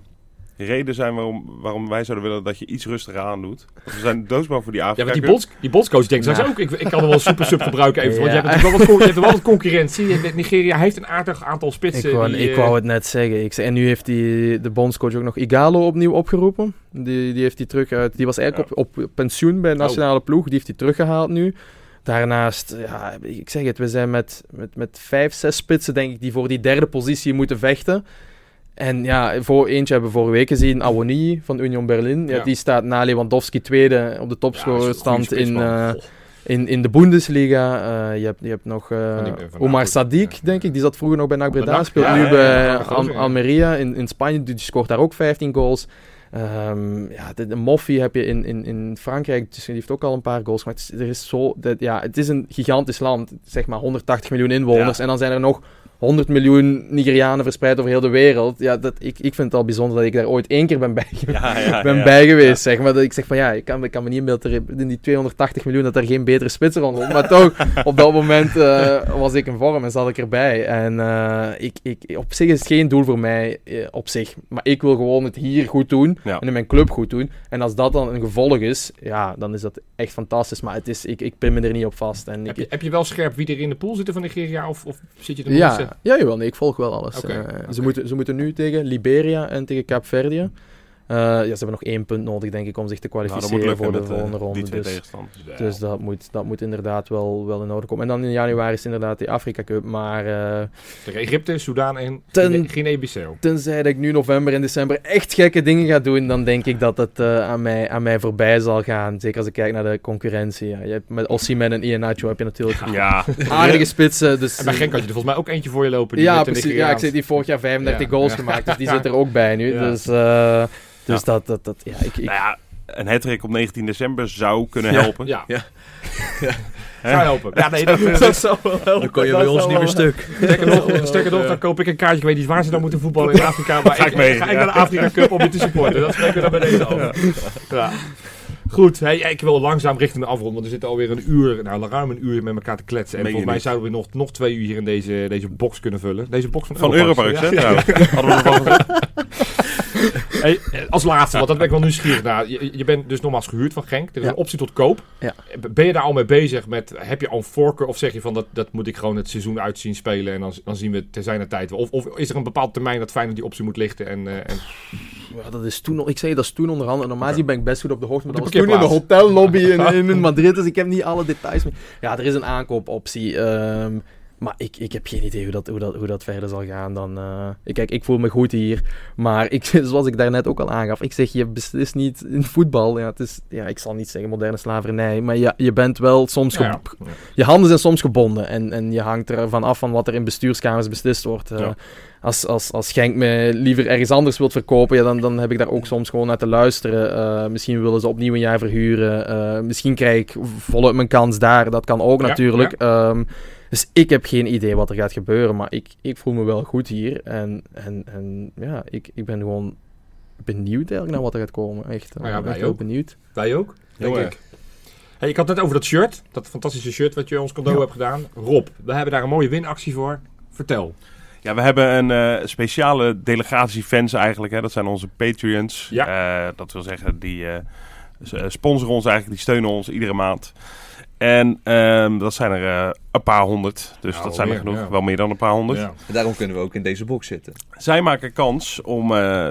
reden zijn waarom, waarom wij zouden willen dat je iets rustiger aandoet. Want we zijn doodsbang voor die Ja, Afrika want die, bonds, die bondscoach denkt Nou. straks ook, ik, ik kan er wel een super sub gebruiken even. Want Ja. je hebt natuurlijk wel wat, je hebt wel wat concurrentie. Nigeria heeft een aardig aantal spitsen. Ik wou, die, ik eh, wou het net zeggen. Ik zei, en nu heeft die, de bondscoach ook nog Igalo opnieuw opgeroepen. Die, die heeft hij terug uit. Die was eigenlijk op, op pensioen bij de nationale ploeg. Die heeft hij teruggehaald nu. Daarnaast, ja, ik zeg het, we zijn met, met, met vijf, zes spitsen, denk ik, die voor die derde positie moeten vechten. En ja, voor eentje hebben we vorige week gezien, Awoni van Union Berlin. Ja, Ja. Die staat na Lewandowski tweede op de topscorerstand in, eh, in, in de Bundesliga. Eh, je, hebt, je hebt nog eh, Omar Ja. denk ik. Die zat vroeger nog bij NAC Breda. Speelt nu bij Al-. Almeria in, in Spanje. Die scoort daar ook 15 goals. Ehm, ja, de, de Moffi heb je in, in, in Frankrijk. Dus die heeft ook al een paar goals gemaakt. Dus er is zo, dat, ja, het is een gigantisch land. Zeg maar 180 miljoen inwoners. En dan zijn er nog 100 miljoen Nigerianen verspreid over heel de wereld. Ja, dat, ik, ik vind het al bijzonder dat ik daar ooit één keer ben bij, Ja, ja, ben ja. bij geweest. Zeg maar. Dat ik zeg van ja, ik kan, ik kan me niet inbeelden in die 280 miljoen dat er geen betere spits rondloopt. Maar toch, op dat moment eh, was ik in vorm en zat ik erbij. En eh, ik, ik, op zich is het geen doel voor mij eh, op zich. Maar ik wil gewoon het hier goed doen Ja. en in mijn club goed doen. En als dat dan een gevolg is, ja, dan is dat echt fantastisch. Maar het is, ik, ik pin me er niet op vast. En Heb ik, je, heb je wel scherp wie er in de pool zitten van Nigeria? Of, of zit je er ja, niet, ja, jawel, nee, ik volg wel alles. Eh. Ze, moeten, ze moeten nu tegen Liberia en tegen Kaapverdië. Eh, ja, ze hebben nog één punt nodig, denk ik, om zich te Nou, dat kwalificeren voor de eh, volgende ronde. Dus, dus dat, moet, dat moet inderdaad wel, wel in orde komen. En dan in januari is inderdaad die Afrika Cup. Maar eh, Tegen Egypte, Soudaan en Ten- Guinea- Guinea-Bissau. tenzij dat ik nu november en december echt gekke dingen ga doen, dan denk ik dat het eh, aan, mij, aan mij voorbij zal gaan. Zeker als ik kijk naar de concurrentie. Ja. Je hebt met Osimhen en Iheanacho heb je natuurlijk Ja, aardige spitsen. Dus, En bij Genk had je er volgens mij ook eentje voor je lopen. die Ja, precies. Ja, ik zei die vorig jaar 35 Ja. goals Ja. gemaakt, dus die zit er ook bij nu. Dus, eh, dus Ja. dat, dat, dat, ja, ik, ik, nou ja, een hat op 19 december zou kunnen helpen. Ja. Ja. Zou helpen. Ja, nee, dat, dat zou wel helpen. Dan kon je bij ons niet meer stuk. Sterker nog, sterker nog, dan koop ik een kaartje. Ik weet niet waar ze dan moeten voetballen in Afrika. Maar Ga ik mee, Ga ik naar de Afrika Cup om je te supporten. Dat spreken we dan bij deze af. Ja. Goed, hey, ik wil langzaam richting de afrond. Want we zitten alweer een uur, nou ruim een uur met elkaar te kletsen. En volgens mij niet. zouden we nog, nog twee uur hier in deze, deze box kunnen vullen. Deze box van, Van Europarks, hè, Ja. trouwens. Hadden we ervan gezegd. Hey, als laatste, want dat ben ik wel nieuwsgierig naar. Je, je bent dus nogmaals gehuurd van Genk. Er is Ja. een optie tot koop. Ja. Ben je daar al mee bezig met, heb je al een voorkeur of zeg je van dat, dat moet ik gewoon het seizoen uitzien spelen en dan, dan zien we te zijn de tijd wel. Of, of is er een bepaald termijn dat Feyenoord die optie moet lichten en, eh, en Ja, dat is toen, ik zei dat is toen onderhand. En normaal ben ik best goed op de hoogte. Maar dat was toen in de hotellobby in, in Madrid. Dus ik heb niet alle details meer. Ja, er is een aankoopoptie. ehm, maar ik, ik heb geen idee hoe dat, hoe, dat, hoe dat verder zal gaan. Dan, eh, kijk, ik voel me goed hier. Maar ik, zoals ik daarnet ook al aangaf. Ik zeg, je beslist niet in voetbal. Ja, het is, ja, ik zal niet zeggen moderne slavernij. Maar ja, je bent wel soms... Ja, Je handen zijn soms gebonden. En, en je hangt ervan af van wat er in bestuurskamers beslist wordt. eh. Als, als, als Genk me liever ergens anders wilt verkopen, ja, dan, dan heb ik daar ook soms gewoon naar te luisteren. Eh, misschien willen ze opnieuw een jaar verhuren. Eh, misschien krijg ik voluit mijn kans daar. Dat kan ook Ja, natuurlijk. Ehm, dus ik heb geen idee wat er gaat gebeuren. Maar ik, ik voel me wel goed hier. En, en, en ja, ik, ik ben gewoon benieuwd eigenlijk naar wat er gaat komen. Echt, Nou ja, eh, wij echt heel ook. benieuwd. Wij ook, denk ik. Hey, ik had het over dat shirt, dat fantastische shirt wat je ons cadeau hebt gedaan. Rob, we hebben daar een mooie winactie voor. Vertel. Ja, we hebben een eh, speciale delegatie fans eigenlijk. Hè. Dat zijn onze Patreons. Ja. Eh, dat wil zeggen, die eh, eh, sponsoren ons eigenlijk. Die steunen ons iedere maand. En ehm, dat zijn er eh, een paar honderd. Dus Ja, dat zijn er genoeg. ja. Wel meer dan een paar honderd. Ja. En daarom kunnen we ook in deze box zitten. Zij maken kans om eh,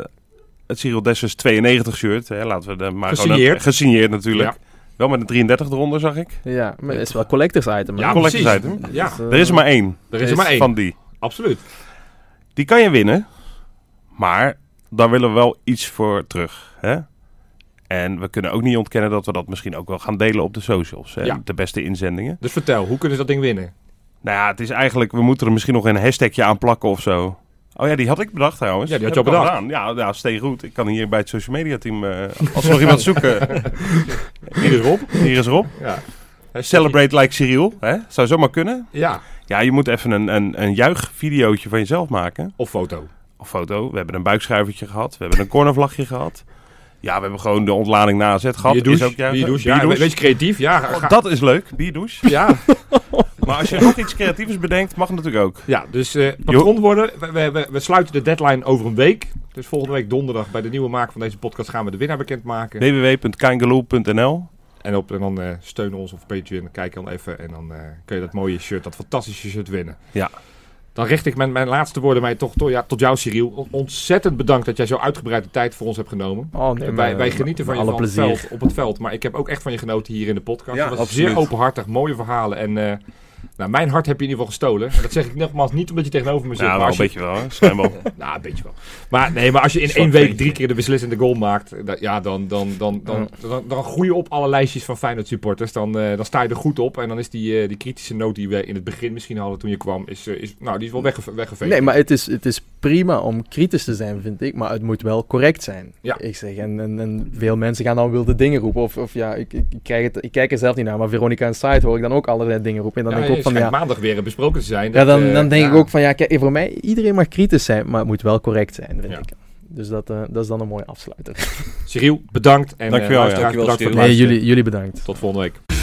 het Cyril Dessers 92 shirt. Hè, laten we de maar gewoon Gesigneerd. gesigneerd natuurlijk. Ja. Wel met een 33 eronder, zag ik. Ja, maar het is wel collectors item. hè? Ja, collectors precies. item. Ja, Dus, Er is er maar één er is er maar één. van die. Absoluut. Die kan je winnen. Maar daar willen we wel iets voor terug. Hè? En we kunnen ook niet ontkennen dat we dat misschien ook wel gaan delen op de socials. Hè? Ja. De beste inzendingen. Dus vertel, hoe kunnen ze dat ding winnen? Nou ja, het is eigenlijk, we moeten er misschien nog een hashtagje aan plakken of zo. Oh ja, die had ik bedacht trouwens. Ja, die had je al bedacht. gedaan. Ja, ja, steeg goed. Ik kan hier bij het social media team, eh, als we nog iemand zoeken. Hier is Rob. Hier is Rob. Ja. Celebrate like Cyril. Hè? Zou zomaar kunnen. Ja. Ja, je moet even een, een, een juichvideootje van jezelf maken. Of foto. Of foto. We hebben een buikschuivertje gehad. We hebben een cornervlagje gehad. Ja, we hebben gewoon de ontlading na AZ gehad. Bierdouche. Is ook. Bierdouche. Ja, Bierdouche. wees creatief. Ja, ga- Oh, dat is leuk, bierdouche. ja. Maar als je nog iets creatiefs bedenkt, mag het natuurlijk ook. ja, dus eh patron worden. We, we sluiten de deadline over een week. Dus volgende week donderdag bij de nieuwe maak van deze podcast gaan we de winnaar bekendmaken. www.kangaloo.nl En, op, en dan eh steunen ons op Patreon. Kijk dan even en dan eh, kun je dat mooie shirt, dat fantastische shirt winnen. Ja. Dan richt ik mijn, mijn laatste woorden mij toch, toch ja, tot jou, Cyril. On- Ontzettend bedankt dat jij zo uitgebreid de tijd voor ons hebt genomen. Oh, nee, wij, wij genieten van je alle van het plezier. veld, op het veld. Maar ik heb ook echt van je genoten hier in de podcast. Ja, Het was absoluut. zeer openhartig, mooie verhalen. En eh, nou, mijn hart heb je in ieder geval gestolen. En dat zeg ik nogmaals niet omdat je tegenover me zit. Ja, maar wel een beetje wel. hè. Schijnbaar. nou, een beetje wel. Maar nee, maar als je in één week drie keer de beslissende goal maakt, dat- ja, dan, dan, dan, dan, dan, dan groei je op alle lijstjes van Feyenoord supporters. Dan, eh, dan sta je er goed op. En dan is die, eh, die kritische noot die we in het begin misschien hadden toen je kwam, is, eh, is, nou, die is wel wegge weggeveegd. Nee, maar het is, het is prima om kritisch te zijn, vind ik. Maar het moet wel correct zijn. Ja. Ik zeg, en, en, en veel mensen gaan dan wilde dingen roepen. Of, of ja, ik, ik, krijg het, ik kijk er zelf niet naar. Maar Veronica en Site hoor ik dan ook allerlei dingen roepen. En dan ja, denk ik ook van, ja... maandag weer besproken te zijn. Ja, dan, eh, dan denk ja. ik ook van, ja, kijk, voor mij, iedereen mag kritisch zijn. Maar het moet wel correct zijn, vind Ja. ik. Dus dat, eh, dat is dan een mooie afsluiter. Cyril, bedankt. En Dankjewel, eh, ja. luisteraars, Dankjewel, bedankt voor het. Nee, jullie, jullie bedankt. Tot volgende week.